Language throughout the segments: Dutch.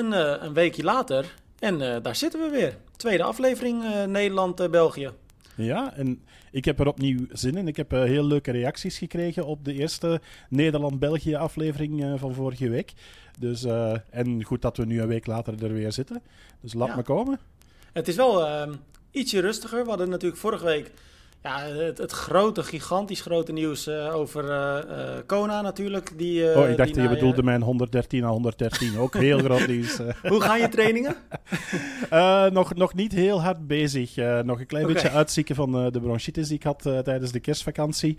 Hans, een, een weekje later. En uh, daar zitten we weer. Tweede aflevering uh, Nederland-België. Ja, en ik heb er opnieuw zin in. Ik heb heel leuke reacties gekregen op de eerste Nederland-België aflevering van vorige week. Dus, en goed dat we nu een week later er weer zitten. Dus laat ja. me komen. Het is wel ehm, ietsje rustiger. We hadden natuurlijk vorige week ja, het, het, grote, gigantisch grote nieuws uh, over uh, Kona natuurlijk. Die, oh, ik dacht dat je bedoelde mijn 113 à 113. Ook heel groot nieuws. Hoe gaan je trainingen? nog, nog niet heel hard bezig. nog een klein okay. beetje uitzieken van de bronchitis die ik had tijdens de kerstvakantie.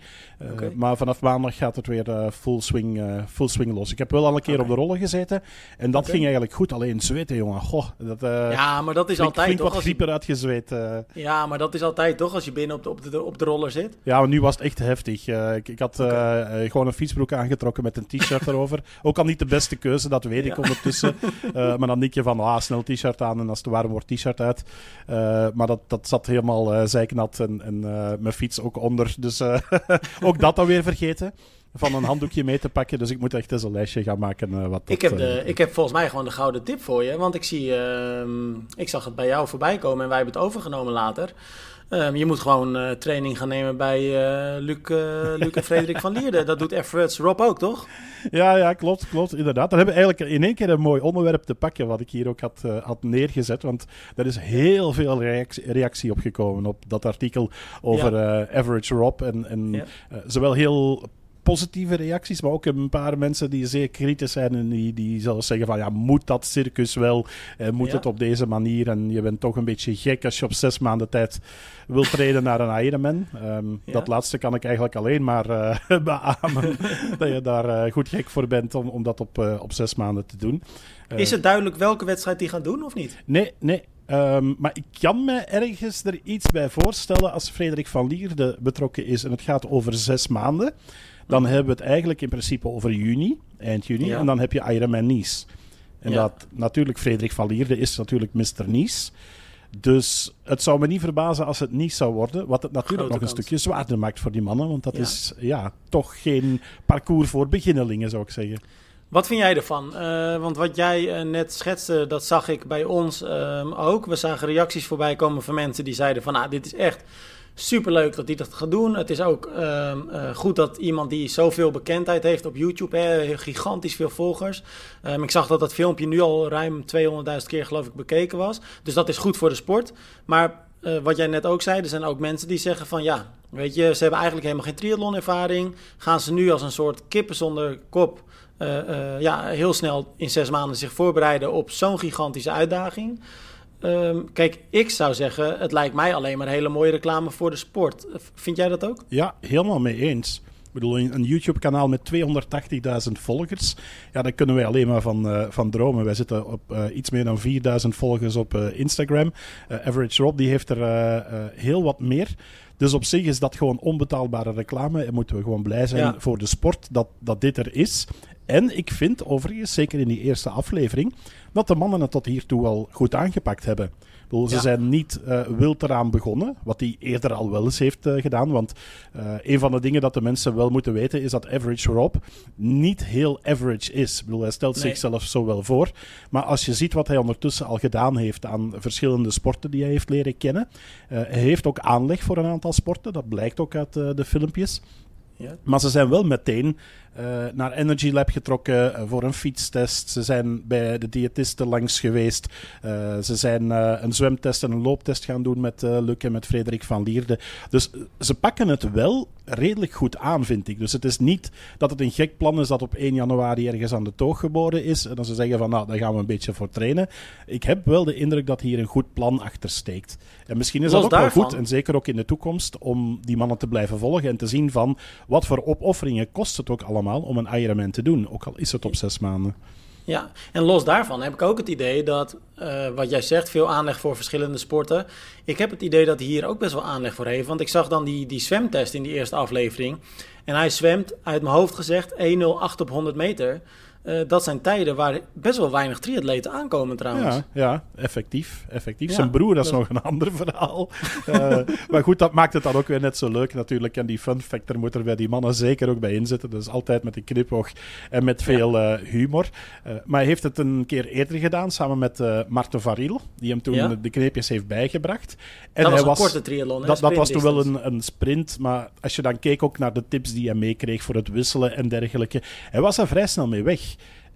Okay. Maar vanaf maandag gaat het weer full, swing, full swing los. Ik heb wel al een keer okay. op de rollen gezeten. En dat ging eigenlijk goed. Alleen zweten, jongen. Goh, dat, ja, maar dat is flink, altijd flink toch? wat grieper je... uitgezweet. Ja, maar dat is altijd toch als je binnen op de, op de op de roller zit? Ja, maar nu was het echt heftig. Uh, ik, ik, had okay. uh, gewoon een fietsbroek aangetrokken met een t-shirt erover. Ook al niet de beste keuze, dat weet ik ja. ondertussen. maar dan denk je van, ah, snel t-shirt aan en als het warm wordt, t-shirt uit. maar dat, dat zat helemaal zeiknat en, en mijn fiets ook onder. Dus ook dat dan weer vergeten van een handdoekje mee te pakken. Dus ik moet echt eens een lijstje gaan maken. Uh, wat ik, dat, heb de, uh, ik heb volgens mij gewoon de gouden tip voor je. Want ik zie, uh, ik zag het bij jou voorbij komen en wij hebben het overgenomen later. Um, je moet gewoon uh, training gaan nemen bij uh, Luc, uh, Luc en Frederik van Lierde. Dat doet Efforts Rob ook, toch? Ja, ja, klopt, klopt, inderdaad. Dan hebben we eigenlijk in één keer een mooi onderwerp te pakken, wat ik hier ook had, had neergezet. Want er is heel veel reactie, reactie op gekomen op dat artikel over ja. Average Rob. En, en ja. zowel heel positieve reacties, maar ook een paar mensen die zeer kritisch zijn en die, die zelfs zeggen van ja, moet dat circus wel? Eh, moet ja. het op deze manier? En je bent toch een beetje gek als je op zes maanden tijd wilt treden naar een Ironman. Um, ja. Dat laatste kan ik eigenlijk alleen maar uh, beamen, dat je daar uh, goed gek voor bent om, om dat op, uh, op zes maanden te doen. Is het duidelijk welke wedstrijd die gaan doen of niet? Nee, nee. Um, maar ik kan me ergens er iets bij voorstellen als Frederik van Lierde betrokken is en het gaat over zes maanden. Dan hebben we het eigenlijk in principe over juni, eind juni. Ja. En dan heb je Ironman Nice. En ja. dat natuurlijk, Frederik van Lierde is natuurlijk Mr. Nice. Dus het zou me niet verbazen als het niet zou worden. Wat het natuurlijk Grote nog een stukje zwaarder maakt voor die mannen. Want dat ja. is ja, toch geen parcours voor beginnelingen, zou ik zeggen. Wat vind jij ervan? Uh, want wat jij uh, net schetste, dat zag ik bij ons uh, ook. We zagen reacties voorbij komen van mensen die zeiden van... Ah, dit is echt superleuk dat hij dat gaat doen. Het is ook uh, uh, goed dat iemand die zoveel bekendheid heeft op YouTube, hè, gigantisch veel volgers. Um, ik zag dat dat filmpje nu al ruim 200.000 keer geloof ik bekeken was. Dus dat is goed voor de sport. Maar uh, wat jij net ook zei, er zijn ook mensen die zeggen van ja, weet je, ze hebben eigenlijk helemaal geen triathlonervaring. Gaan ze nu als een soort kippen zonder kop uh, ja, heel snel in zes maanden zich voorbereiden op zo'n gigantische uitdaging? Um, kijk, ik zou zeggen, het lijkt mij alleen maar hele mooie reclame voor de sport. Vind jij dat ook? Ja, helemaal mee eens. Ik bedoel, een YouTube-kanaal met 280.000 volgers. Ja, daar kunnen wij alleen maar van, uh, van dromen. Wij zitten op uh, iets meer dan 4.000 volgers op uh, Instagram. Average Rob die heeft er heel wat meer. Dus op zich is dat gewoon onbetaalbare reclame. En moeten we gewoon blij zijn ja. voor de sport dat, dat dit er is. En ik vind overigens, zeker in die eerste aflevering, dat de mannen het tot hiertoe al goed aangepakt hebben. Bedoel, ze ja. zijn niet uh, wild eraan begonnen, wat hij eerder al wel eens heeft uh, gedaan. Want uh, een van de dingen dat de mensen wel moeten weten is dat Average Rob niet heel average is. Ik bedoel, hij stelt nee. zichzelf zo wel voor. Maar als je ziet wat hij ondertussen al gedaan heeft aan verschillende sporten die hij heeft leren kennen, hij heeft ook aanleg voor een aantal sporten. Dat blijkt ook uit de filmpjes. Ja. Maar ze zijn wel meteen uh, naar Energy Lab getrokken uh, voor een fietstest. Ze zijn bij de diëtisten langs geweest. Uh, ze zijn een zwemtest en een looptest gaan doen met Luc en met Frederik van Lierde. Dus ze pakken het wel redelijk goed aan, vind ik. Dus het is niet dat het een gek plan is dat op 1 januari ergens aan de toog geboren is. En dan ze zeggen van, nou, daar gaan we een beetje voor trainen. Ik heb wel de indruk dat hier een goed plan achter steekt. En misschien is Los dat ook daarvan. wel goed, en zeker ook in de toekomst, om die mannen te blijven volgen en te zien van wat voor opofferingen kost het ook allemaal om een Ironman te doen. Ook al is het op zes maanden. Ja, en los daarvan heb ik ook het idee dat, uh, wat jij zegt, veel aanleg voor verschillende sporten. Ik heb het idee dat hij hier ook best wel aanleg voor heeft. Want ik zag dan die, die zwemtest in die eerste aflevering. En hij zwemt, uit mijn hoofd gezegd, 1,08 op 100 meter. Uh, dat zijn tijden waar best wel weinig triatleten aankomen trouwens. Ja, ja effectief. effectief. Ja, Zijn broer, dat is nog een ander verhaal. uh, maar goed, dat maakt het dan ook weer net zo leuk natuurlijk. En die fun factor moet er bij die mannen zeker ook bij inzitten. Dus altijd met een knipoog en met veel uh, humor. maar hij heeft het een keer eerder gedaan, samen met Marten Varil, die hem toen de kneepjes heeft bijgebracht. En dat hij was een korte triathlon, Dat, dat was toen wel een, een sprint, maar als je dan keek ook naar de tips die hij meekreeg voor het wisselen en dergelijke, hij was er vrij snel mee weg.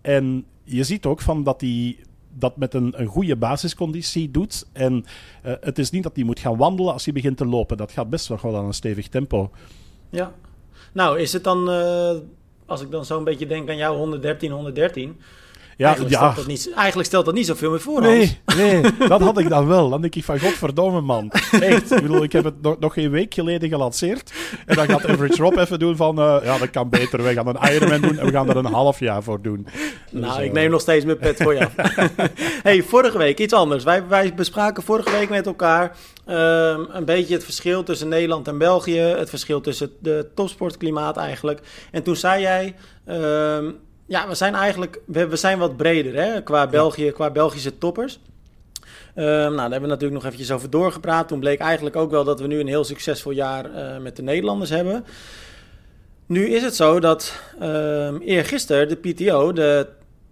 En je ziet ook van dat hij dat met een, een goede basisconditie doet. En uh, het is niet dat hij moet gaan wandelen als hij begint te lopen. Dat gaat best wel aan een stevig tempo. Ja. Nou, is het dan, uh, als ik dan zo een beetje denk aan jou 113, 113... Ja, eigenlijk, ja. Stelt dat niet, eigenlijk stelt dat niet zoveel meer voor. Nee, nee, dat had ik dan wel. Dan denk ik van, godverdomme man. Echt, ik bedoel, ik heb het nog, nog geen week geleden gelanceerd. En dan gaat Average Rob even doen van, uh, ja, dat kan beter. We gaan een Ironman doen en we gaan er een half jaar voor doen. Dus, nou, ik uh, neem nog steeds mijn pet voor je hey, vorige week iets anders. Wij, wij bespraken vorige week met elkaar um, een beetje het verschil tussen Nederland en België. Het verschil tussen het topsportklimaat eigenlijk. En toen zei jij... Um, ja, we zijn eigenlijk we, we zijn wat breder hè, qua, België, qua Belgische toppers. Uh, nou, daar hebben we natuurlijk nog eventjes over doorgepraat. Toen bleek eigenlijk ook wel dat we nu een heel succesvol jaar uh, met de Nederlanders hebben. Nu is het zo dat uh, eergisteren de PTO de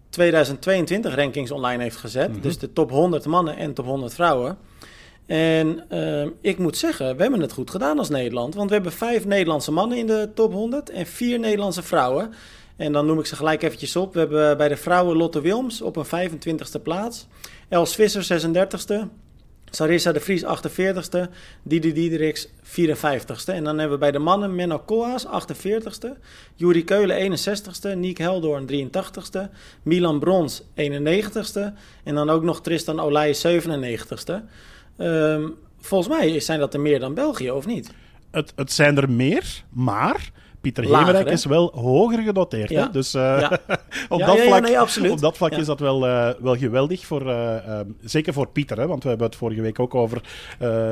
2022 rankings online heeft gezet. Mm -hmm. Dus de top 100 mannen en top 100 vrouwen. En uh, ik moet zeggen, we hebben het goed gedaan als Nederland. Want we hebben vijf Nederlandse mannen in de top 100 en vier Nederlandse vrouwen. En dan noem ik ze gelijk eventjes op. We hebben bij de vrouwen Lotte Wilms op een 25e plaats. Els Visser 36e. Sarissa de Vries 48e. Didi Diederiks 54e. En dan hebben we bij de mannen Menno Koas 48e. Juri Keulen 61e. Niek Heldoorn 83e. Milan Brons 91e. En dan ook nog Tristan Olij 97e. Um, volgens mij zijn dat er meer dan België, of niet? Het, het zijn er meer, maar Pieter Hemerijk is wel hoger genoteerd. Hè? Dus uh, op, dat vlak, nee, op dat vlak is dat wel, uh, wel geweldig. Voor, uh, zeker voor Pieter, hè? want we hebben het vorige week ook over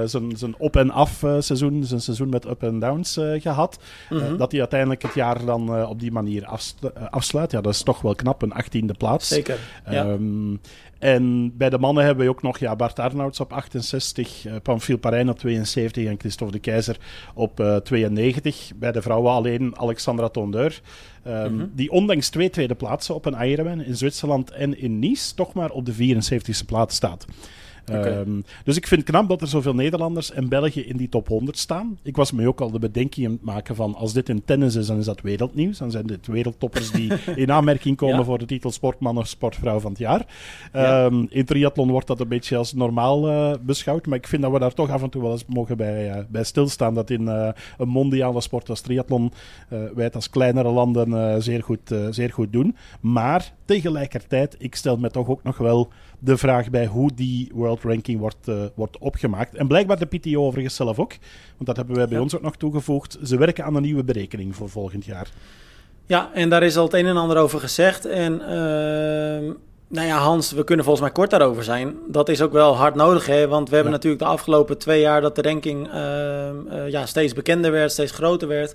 zijn op- en af seizoen, zijn seizoen met up en downs gehad. Mm -hmm. dat hij uiteindelijk het jaar dan op die manier afsluit. Ja, dat is toch wel knap, een achttiende plaats. Zeker. Um, en bij de mannen hebben we ook nog ja, Bart Arnouds op 68, uh, Pamphile Parijn op 72 en Christophe de Keizer op uh, 92. Bij de vrouwen alleen Alexandra Tondeur, um, mm -hmm. die ondanks twee tweede plaatsen op een Ironman in Zwitserland en in Nice toch maar op de 74ste plaats staat. Okay. Um, dus ik vind het knap dat er zoveel Nederlanders en België in die top 100 staan. Ik was me ook al de bedenking aan het maken van als dit in tennis is, dan is dat wereldnieuws. Dan zijn dit wereldtoppers die in aanmerking komen ja. voor de titel sportman of sportvrouw van het jaar. Ja. Um, in triathlon wordt dat een beetje als normaal uh, beschouwd, maar ik vind dat we daar toch af en toe wel eens mogen bij, uh, bij stilstaan. Dat in uh, een mondiale sport als triathlon wij het als kleinere landen zeer, goed, zeer goed doen. Maar tegelijkertijd, ik stel me toch ook nog wel de vraag bij hoe die world ranking wordt, uh, wordt opgemaakt. En blijkbaar de PTO overigens zelf ook, want dat hebben wij bij ja. ons ook nog toegevoegd. Ze werken aan een nieuwe berekening voor volgend jaar. Ja, en daar is al het een en ander over gezegd. En uh, nou ja, Hans, we kunnen volgens mij kort daarover zijn. Dat is ook wel hard nodig, hè? want we hebben ja. natuurlijk de afgelopen twee jaar dat de ranking uh, ja, steeds bekender werd, steeds groter werd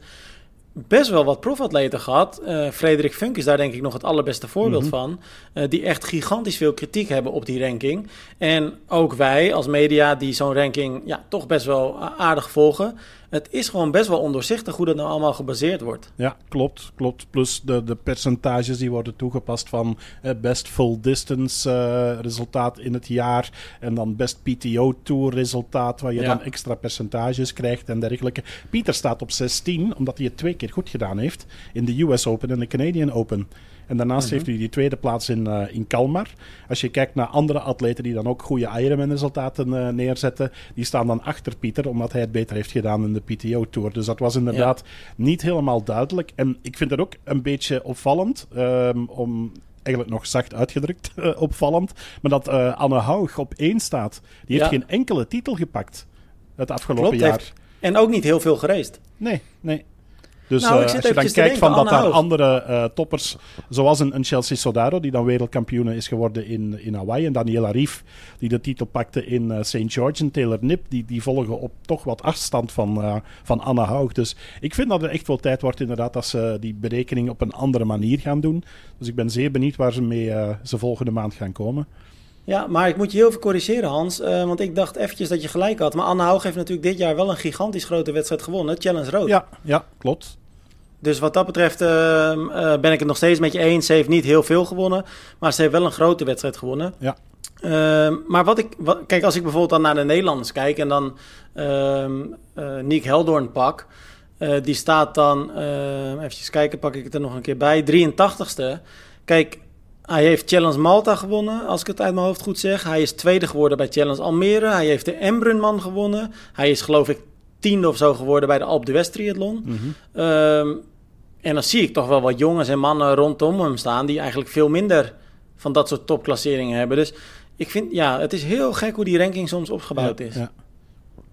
best wel wat profatleten gehad. Uh, Frederik Funk is daar denk ik nog het allerbeste voorbeeld mm -hmm. van. Uh, die echt gigantisch veel kritiek hebben op die ranking. En ook wij als media die zo'n ranking ja, toch best wel aardig volgen het is gewoon best wel ondoorzichtig hoe dat nou allemaal gebaseerd wordt. Ja, klopt. klopt. Plus de, de percentages die worden toegepast van eh, best full distance uh, resultaat in het jaar. En dan best PTO Tour resultaat, waar je ja. dan extra percentages krijgt en dergelijke. Pieter staat op 16, omdat hij het twee keer goed gedaan heeft in de US Open en de Canadian Open. En daarnaast -hmm. heeft hij die tweede plaats in, uh, in Kalmar. Als je kijkt naar andere atleten die dan ook goede Ironman-resultaten uh, neerzetten, die staan dan achter Pieter, omdat hij het beter heeft gedaan in de PTO-tour. Dus dat was inderdaad ja. niet helemaal duidelijk. En ik vind het ook een beetje opvallend, um, om eigenlijk nog zacht uitgedrukt uh, opvallend, maar dat Anne Haug op één staat. Die heeft ja. geen enkele titel gepakt het afgelopen Klopt, jaar. En ook niet heel veel gereisd. Nee, nee. Dus Nou, eh, als je dan kijkt van dat daar andere eh, toppers, zoals een, een Chelsea Sodaro, die dan wereldkampioen is geworden in, in Hawaii, en Daniela Rief, die de titel pakte in eh, St. George, en Taylor Nip, die, die volgen op toch wat afstand van, van Anna Haug. Dus ik vind dat er echt wel tijd wordt inderdaad dat ze die berekening op een andere manier gaan doen. Dus ik ben zeer benieuwd waar ze mee ze volgende maand gaan komen. Ja, maar ik moet je heel veel corrigeren, Hans. eh, want ik dacht eventjes dat je gelijk had. Maar Anne Haug heeft natuurlijk dit jaar wel een gigantisch grote wedstrijd gewonnen. Challenge Road. Ja, ja, klopt. Dus wat dat betreft ehm, eh, ben ik het nog steeds met je eens. Ze heeft niet heel veel gewonnen. Maar ze heeft wel een grote wedstrijd gewonnen. Ja. Ehm, maar wat ik... Wat, kijk, als ik bijvoorbeeld dan naar de Nederlanders kijk... en dan ehm eh, Niek Heldoorn pak... die staat dan... even kijken, pak ik het er nog een keer bij. 83ste. Kijk, hij heeft Challenge Malta gewonnen, als ik het uit mijn hoofd goed zeg. Hij is tweede geworden bij Challenge Almere. Hij heeft de Embrunman gewonnen. Hij is geloof ik tiende of zo geworden bij de Alpe d'Huez Triathlon. Mhm. Ehm, en dan zie ik toch wel wat jongens en mannen rondom hem staan... die eigenlijk veel minder van dat soort topklasseringen hebben. Dus ik vind, ja, het is heel gek hoe die ranking soms opgebouwd ja, is. Ja.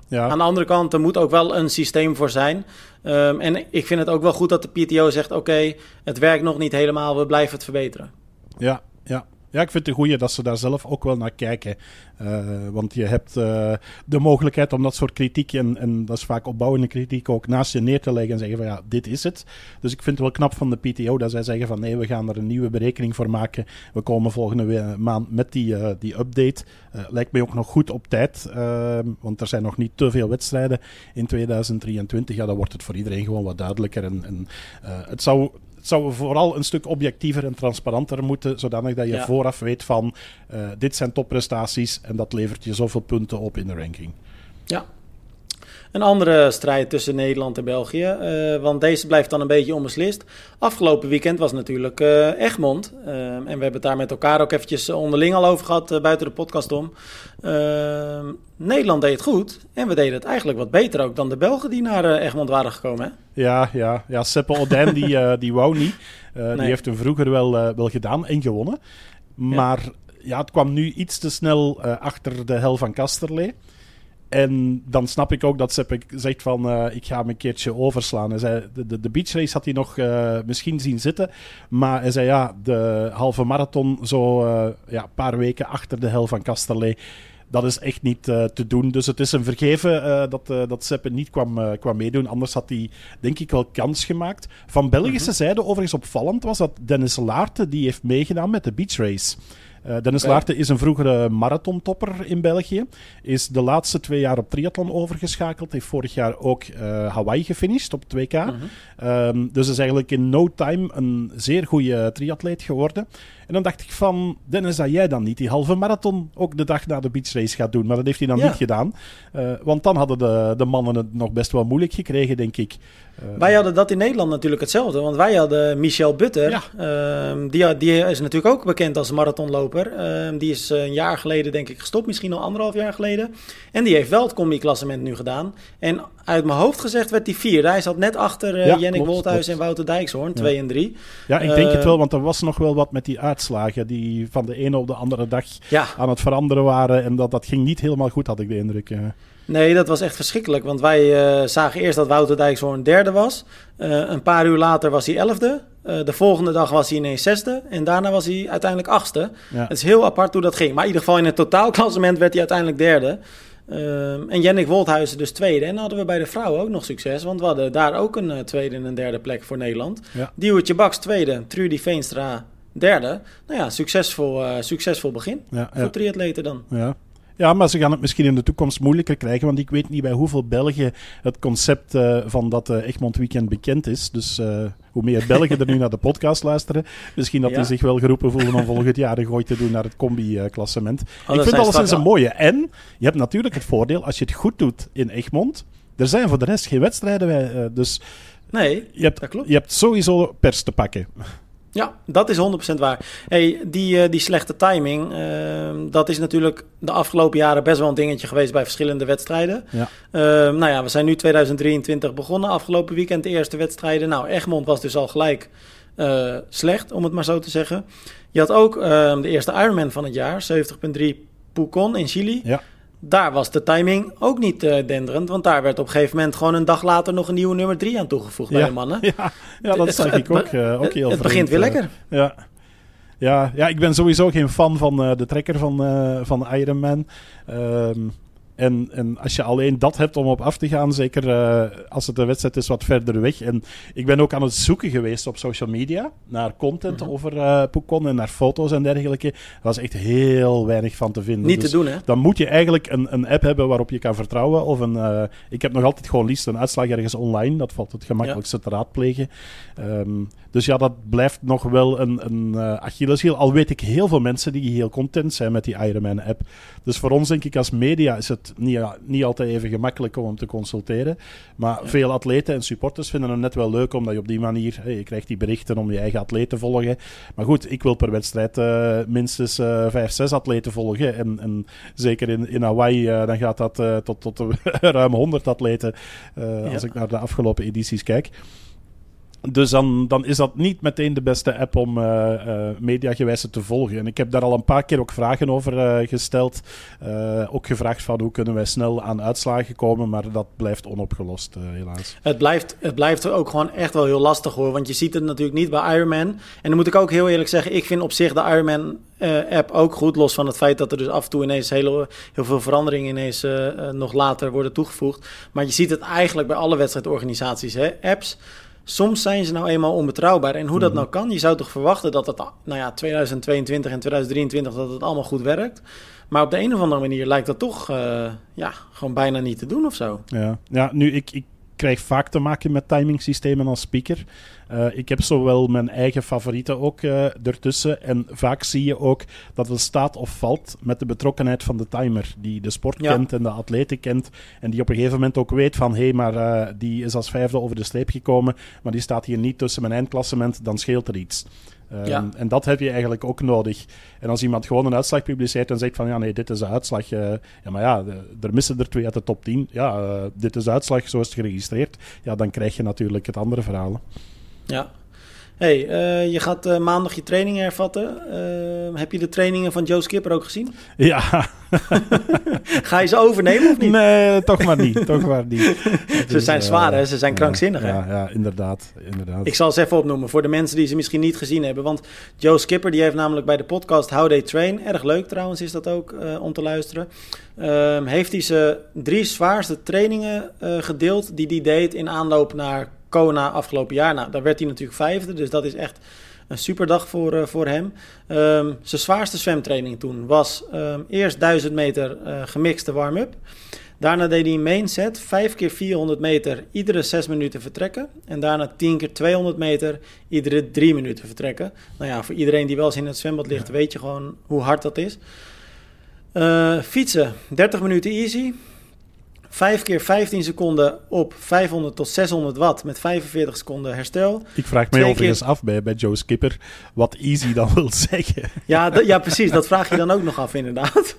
Ja. Aan de andere kant, er moet ook wel een systeem voor zijn. Ehm, en ik vind het ook wel goed dat de PTO zegt... oké, het werkt nog niet helemaal, we blijven het verbeteren. Ja, ja. Ja, ik vind het goeie dat ze daar zelf ook wel naar kijken. Eh, want je hebt eh, de mogelijkheid om dat soort kritiek, en, en dat is vaak opbouwende kritiek, ook naast je neer te leggen en zeggen van ja, dit is het. Dus ik vind het wel knap van de PTO dat zij zeggen van nee, we gaan er een nieuwe berekening voor maken. We komen volgende maand met die, eh, die update. Lijkt mij ook nog goed op tijd, eh, want er zijn nog niet te veel wedstrijden in 2023. Ja, dan wordt het voor iedereen gewoon wat duidelijker. En, en het zou het zou vooral een stuk objectiever en transparanter moeten, zodanig dat je Ja. vooraf weet van eh, dit zijn topprestaties en dat levert je zoveel punten op in de ranking. Ja. Een andere strijd tussen Nederland en België. eh, want deze blijft dan een beetje onbeslist. Afgelopen weekend was natuurlijk eh, Egmond. eh, en we hebben het daar met elkaar ook eventjes onderling al over gehad, eh, buiten de podcast om. Eh, Nederland deed het goed. En we deden het eigenlijk wat beter ook dan de Belgen die naar Egmond waren gekomen. Hè? Ja, ja, ja Seppe Odijn die, die wou niet. Die heeft hem vroeger wel, wel gedaan en gewonnen. Maar ja. het kwam nu iets te snel achter de hel van Kasterlee. En dan snap ik ook dat Seppe zegt van eh, ik ga hem een keertje overslaan. Hij zei, de, de, de beachrace had hij nog eh, misschien zien zitten. Maar hij zei ja, de halve marathon zo eh, ja, een paar weken achter de hel van Kasterlee. Dat is echt niet te doen. Dus het is een vergeven dat, dat Seppe niet kwam, kwam meedoen. Anders had hij, denk ik, wel kans gemaakt. Van Belgische zijde, overigens opvallend, was dat Dennis Laarten die heeft meegedaan met de beachrace. Eh Dennis. Laarten is een vroegere marathontopper in België. Is de laatste twee jaar op triathlon overgeschakeld. Heeft vorig jaar ook eh, Hawaii gefinished op het WK. Mhm. Ehm, dus is eigenlijk in no time een zeer goede triatleet geworden. En dan dacht ik van, Dennis, dat jij dan niet die halve marathon ook de dag na de beachrace gaat doen. Maar dat heeft hij dan Ja. niet gedaan. Eh, want dan hadden de, de mannen het nog best wel moeilijk gekregen, denk ik. Eh, Wij hadden dat in Nederland natuurlijk hetzelfde. Want wij hadden Michel Butter. Ja. Ehm, die, die is natuurlijk ook bekend als marathonloper. Ehm, die is een jaar geleden denk ik gestopt. Misschien al anderhalf jaar geleden. En die heeft wel het combi-klassement nu gedaan. En uit mijn hoofd gezegd werd hij vierde. Hij zat net achter eh Ja, Jennik klopt, Wolthuis en Wouter Dijkshoorn. Ja. Twee en drie. ja, ik denk eh, het wel, want er was nog wel wat met die uitslagen. Die van de ene op de andere dag aan het veranderen waren. En dat, dat ging niet helemaal goed, had ik de indruk. eh. Nee, dat was echt verschrikkelijk. Want wij eh, zagen eerst dat Wouter Dijkshoorn derde was. Eh, een paar uur later was hij elfde. Eh, de volgende dag was hij ineens zesde. En daarna was hij uiteindelijk achtste. Ja. Het is heel apart hoe dat ging. Maar in ieder geval in het totaalklassement werd hij uiteindelijk derde. Ehm, en Jennik Wolthuizen dus tweede. En dan hadden we bij de vrouwen ook nog succes. Want we hadden daar ook een eh, tweede en een derde plek voor Nederland. Ja. Diewertje Baks tweede. Trudy Veenstra derde. Nou ja, succesvol, eh, succesvol begin. Ja, Voor ja. triatleten dan. Ja. Ja, maar ze gaan het misschien in de toekomst moeilijker krijgen. Want ik weet niet bij hoeveel Belgen het concept eh, van dat eh, Egmond Weekend bekend is. Dus eh, hoe meer Belgen er nu naar de podcast luisteren, misschien dat Ja. die zich wel geroepen voelen om volgend jaar een gooi te doen naar het combi-klassement. Oh, ik vind alles straks een mooie. En je hebt natuurlijk het voordeel, als je het goed doet in Egmond, er zijn voor de rest geen wedstrijden. bij, dus Nee, je hebt, dat klopt. je hebt sowieso pers te pakken. Ja, dat is 100% waar. Hey, die, eh, die slechte timing, ehm, dat is natuurlijk de afgelopen jaren best wel een dingetje geweest bij verschillende wedstrijden. Ja. Ehm, nou ja, we zijn nu 2023 begonnen. Afgelopen weekend de eerste wedstrijden. Nou, Egmond was dus al gelijk eh, slecht, om het maar zo te zeggen. Je had ook ehm, de eerste Ironman van het jaar, 70.3 Pucon in Chili. Ja. Daar was de timing ook niet uh, denderend. Want daar werd op een gegeven moment gewoon een dag later nog een nieuwe nummer 3 aan toegevoegd bij de mannen. Ja, ja dat zag ik ook, uh, ook heel Het begint weer lekker. ja. Ja, ja, ik ben sowieso geen fan van de trekker van, van Iron Man. Ehm, en, en als je alleen dat hebt om op af te gaan, zeker uh, als het een wedstrijd is wat verder weg. En ik ben ook aan het zoeken geweest op social media naar content mm -hmm. over uh, Poekon en naar foto's en dergelijke. Er was echt heel weinig van te vinden. Niet dus te doen, hè? Dan moet je eigenlijk een, een app hebben waarop je kan vertrouwen. Of een, uh, ik heb nog altijd gewoon liefst een uitslag ergens online. Dat valt het gemakkelijkste ja. te raadplegen. Um, dus ja, dat blijft nog wel een, een uh, Achilleshiel. Al weet ik heel veel mensen die heel content zijn met die Ironman-app. Dus voor ons, denk ik, als media is het niet, niet altijd even gemakkelijk om hem te consulteren. Maar ja. veel atleten en supporters vinden hem net wel leuk, omdat je op die manier... Hey, je krijgt die berichten om je eigen atleet te volgen. Maar goed, ik wil per wedstrijd uh, minstens uh, vijf, zes atleten volgen. En, en zeker in, in Hawaii, dan gaat dat tot, tot ruim 100 atleten, ja. als ik naar de afgelopen edities kijk. Dus dan, dan is dat niet meteen de beste app om uh, uh, mediagewijs te volgen. En ik heb daar al een paar keer ook vragen over uh, gesteld. ook gevraagd van hoe kunnen wij snel aan uitslagen komen, maar dat blijft onopgelost, helaas. Het blijft, het blijft ook gewoon echt wel heel lastig hoor, want je ziet het natuurlijk niet bij Ironman. En dan moet ik ook heel eerlijk zeggen, ik vind op zich de Ironman app ook goed, los van het feit dat er dus af en toe ineens heel, heel veel veranderingen ineens nog later worden toegevoegd. Maar je ziet het eigenlijk bij alle wedstrijdorganisaties, hè? apps soms zijn ze nou eenmaal onbetrouwbaar. En hoe dat nou kan, je zou toch verwachten dat het, nou ja, 2022 en 2023, dat het allemaal goed werkt. Maar op de een of andere manier lijkt dat toch, uh, ja, gewoon bijna niet te doen of zo. Ja, ja nu, ik, ik krijg vaak te maken met timingsystemen als speaker. Uh, ik heb zowel mijn eigen favorieten ook uh, ertussen. En vaak zie je ook dat het staat of valt met de betrokkenheid van de timer. Die de sport ja. kent en de atleten kent. En die op een gegeven moment ook weet van... hé, hey, maar uh, die is als vijfde over de streep gekomen. Maar die staat hier niet tussen mijn eindklassement. Dan scheelt er iets. Um, ja. En dat heb je eigenlijk ook nodig. En als iemand gewoon een uitslag publiceert en zegt van ja, nee, dit is de uitslag. Uh, ja, maar ja, er missen er twee uit de top 10. Ja, uh, dit is de uitslag, zo is het geregistreerd. Ja, dan krijg je natuurlijk het andere verhaal. Ja. Hey, uh, je gaat uh, maandag je trainingen hervatten. Uh, heb je de trainingen van Joe Skipper ook gezien? Ja. Ga je ze overnemen of niet? Nee, toch maar niet. toch maar niet. ze dus, zijn zwaar, hè? Ze zijn krankzinnig, ja? Ja, ja, inderdaad, inderdaad. Ik zal ze even opnoemen voor de mensen die ze misschien niet gezien hebben. Want Joe Skipper, die heeft namelijk bij de podcast How They Train... Erg leuk trouwens is dat ook om te luisteren... Um, heeft hij ze drie zwaarste trainingen gedeeld... die hij deed in aanloop naar Kona afgelopen jaar. Nou, daar werd hij natuurlijk vijfde, dus dat is echt een superdag voor, uh, voor hem. Um, zijn zwaarste zwemtraining toen was um, eerst 1000 meter uh, gemixte warm-up. Daarna deed hij een main set, 5 keer 400 meter, iedere 6 minuten vertrekken. En daarna 10 keer 200 meter, iedere 3 minuten vertrekken. Nou ja, voor iedereen die wel eens in het zwembad ligt, ja. weet je gewoon hoe hard dat is. Uh, fietsen, 30 minuten easy. 5 keer 15 seconden op 500 tot 600 watt met 45 seconden herstel. Ik vraag me overigens keer... af bij, bij Joe Skipper wat easy dan wil zeggen. Ja, ja, precies. Dat vraag je dan ook nog af inderdaad.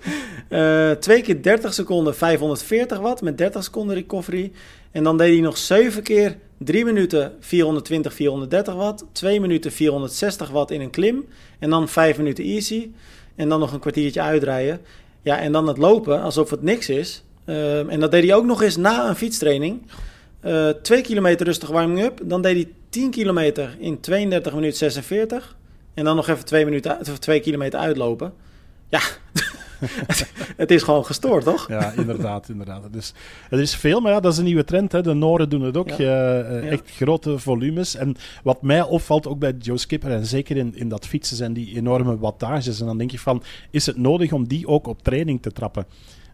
Uh, twee keer 30 seconden 540 watt met 30 seconden recovery. En dan deed hij nog 7 keer 3 minuten 420, 430 watt. 2 minuten 460 watt in een klim. En dan 5 minuten easy. En dan nog een kwartiertje uitrijden. Ja, en dan het lopen alsof het niks is. Uh, en dat deed hij ook nog eens na een fietstraining. Uh, twee kilometer rustig warming-up. Dan deed hij 10 kilometer in 32 minuten 46. En dan nog even twee, minuten, of twee kilometer uitlopen. Ja, het is gewoon gestoord, toch? Ja, inderdaad. inderdaad. Het, is, het is veel, maar ja, dat is een nieuwe trend. Hè. De Noren doen het ook. Ja. Uh, ja. Echt grote volumes. En wat mij opvalt, ook bij Joe Skipper, en zeker in, in dat fietsen, zijn die enorme wattages. En dan denk je van, is het nodig om die ook op training te trappen?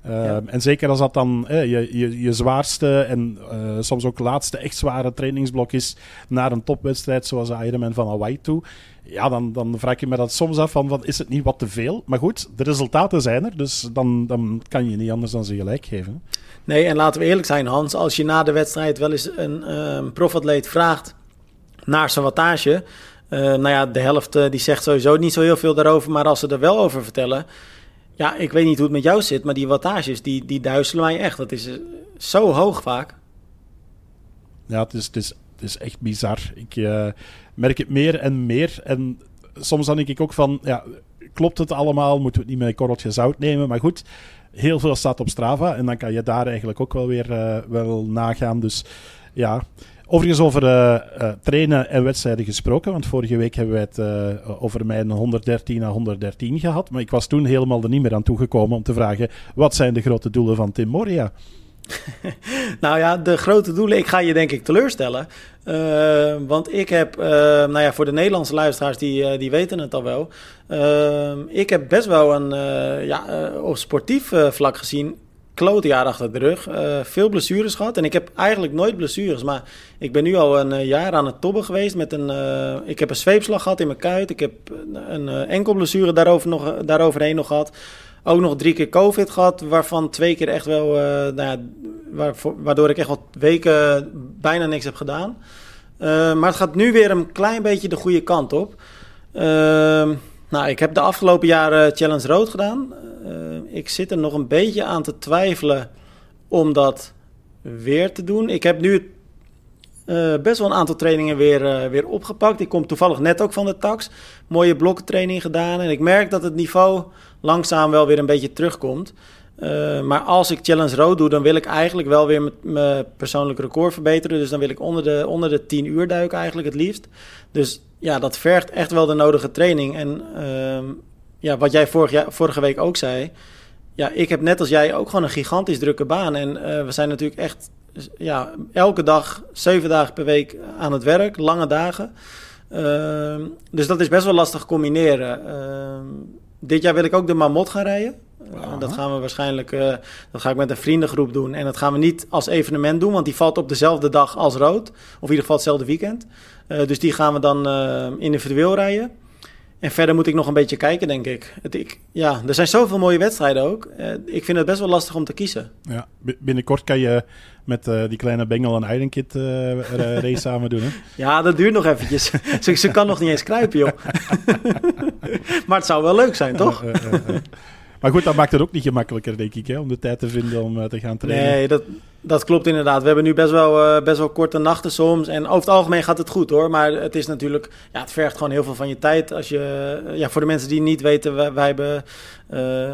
Ja. En zeker als dat dan eh, je, je, je, zwaarste en uh, soms ook laatste echt zware trainingsblok is naar een topwedstrijd zoals de Ironman van Hawaii toe. Ja, dan, dan vraag je me dat soms af van, wat, is het niet wat te veel? Maar goed, de resultaten zijn er, dus dan, dan kan je niet anders dan ze gelijk geven. Nee, en laten we eerlijk zijn Hans, als je na de wedstrijd wel eens een um, profatleet vraagt naar zijn wattage... nou ja, de helft die zegt sowieso niet zo heel veel daarover, maar als ze er wel over vertellen... Ja, ik weet niet hoe het met jou zit, maar die wattages, die, die duizelen mij echt. Dat is zo hoog vaak. Ja, het is, het het is echt bizar. Ik uh, merk het meer en meer. En soms dan denk ik ook van, ja, klopt het allemaal? Moeten we het niet met een korreltje zout nemen? Maar goed, heel veel staat op Strava. En dan kan je daar eigenlijk ook wel weer wel nagaan. Dus ja, Overigens over uh, trainen en wedstrijden gesproken, want vorige week hebben we het uh, over mijn 113 naar 113 gehad. Maar ik was toen helemaal er niet meer aan toegekomen om te vragen, wat zijn de grote doelen van Tim Moria? nou ja, de grote doelen, ik ga je denk ik teleurstellen. Want ik heb, nou ja, voor de Nederlandse luisteraars, die, die weten het al wel. ik heb best wel een, ja, op sportief vlak gezien, klote jaar achter de rug. Uh, veel blessures gehad. En ik heb eigenlijk nooit blessures. Maar ik ben nu al een uh, jaar aan het tobben geweest. Met een, uh, ik heb een zweepslag gehad in mijn kuit. Ik heb een enkel blessure daarover nog, daaroverheen nog gehad. Ook nog drie keer COVID gehad. Waarvan twee keer echt wel. nou ja, waardoor ik echt wat weken bijna niks heb gedaan. maar het gaat nu weer een klein beetje de goede kant op. Ehm, nou, ik heb de afgelopen jaren Challenge Rood gedaan. Uh, ik zit er nog een beetje aan te twijfelen om dat weer te doen. Ik heb nu uh, best wel een aantal trainingen weer, uh, weer opgepakt. Ik kom toevallig net ook van de tax. Mooie blokkentraining gedaan. En ik merk dat het niveau langzaam wel weer een beetje terugkomt. Maar als ik Challenge Road doe, dan wil ik eigenlijk wel weer mijn persoonlijk record verbeteren. Dus dan wil ik onder de, onder de 10 uur duiken eigenlijk het liefst. Dus ja, dat vergt echt wel de nodige training. En ehm, ja, wat jij vorig vorige week ook zei. Ja, ik heb net als jij ook gewoon een gigantisch drukke baan. En uh, we zijn natuurlijk echt ja, elke dag, zeven dagen per week aan het werk, lange dagen. Uh, dus dat is best wel lastig combineren. Uh, dit jaar wil ik ook de Mamot gaan rijden. Dat gaan we waarschijnlijk, uh, dat ga ik met een vriendengroep doen. En dat gaan we niet als evenement doen, want die valt op dezelfde dag als rood. Of in ieder geval hetzelfde weekend. Uh, dus die gaan we dan individueel rijden. En verder moet ik nog een beetje kijken, denk ik. Het, ik ja, er zijn zoveel mooie wedstrijden ook. Ik vind het best wel lastig om te kiezen. Ja, binnenkort kan je met uh, die kleine Bengel en Eidenkit uh, race samen doen, hè? Ja, dat duurt nog eventjes. ze, ze kan nog niet eens kruipen, joh. maar het zou wel leuk zijn, toch? Maar goed, dat maakt het ook niet gemakkelijker, denk ik, hè, om de tijd te vinden om uh, te gaan trainen. Nee, dat, dat klopt inderdaad. We hebben nu best wel, uh, best wel korte nachten soms. En over het algemeen gaat het goed hoor. Maar het is natuurlijk, ja, het vergt gewoon heel veel van je tijd. Als je, ja, voor de mensen die niet weten, wij, hebben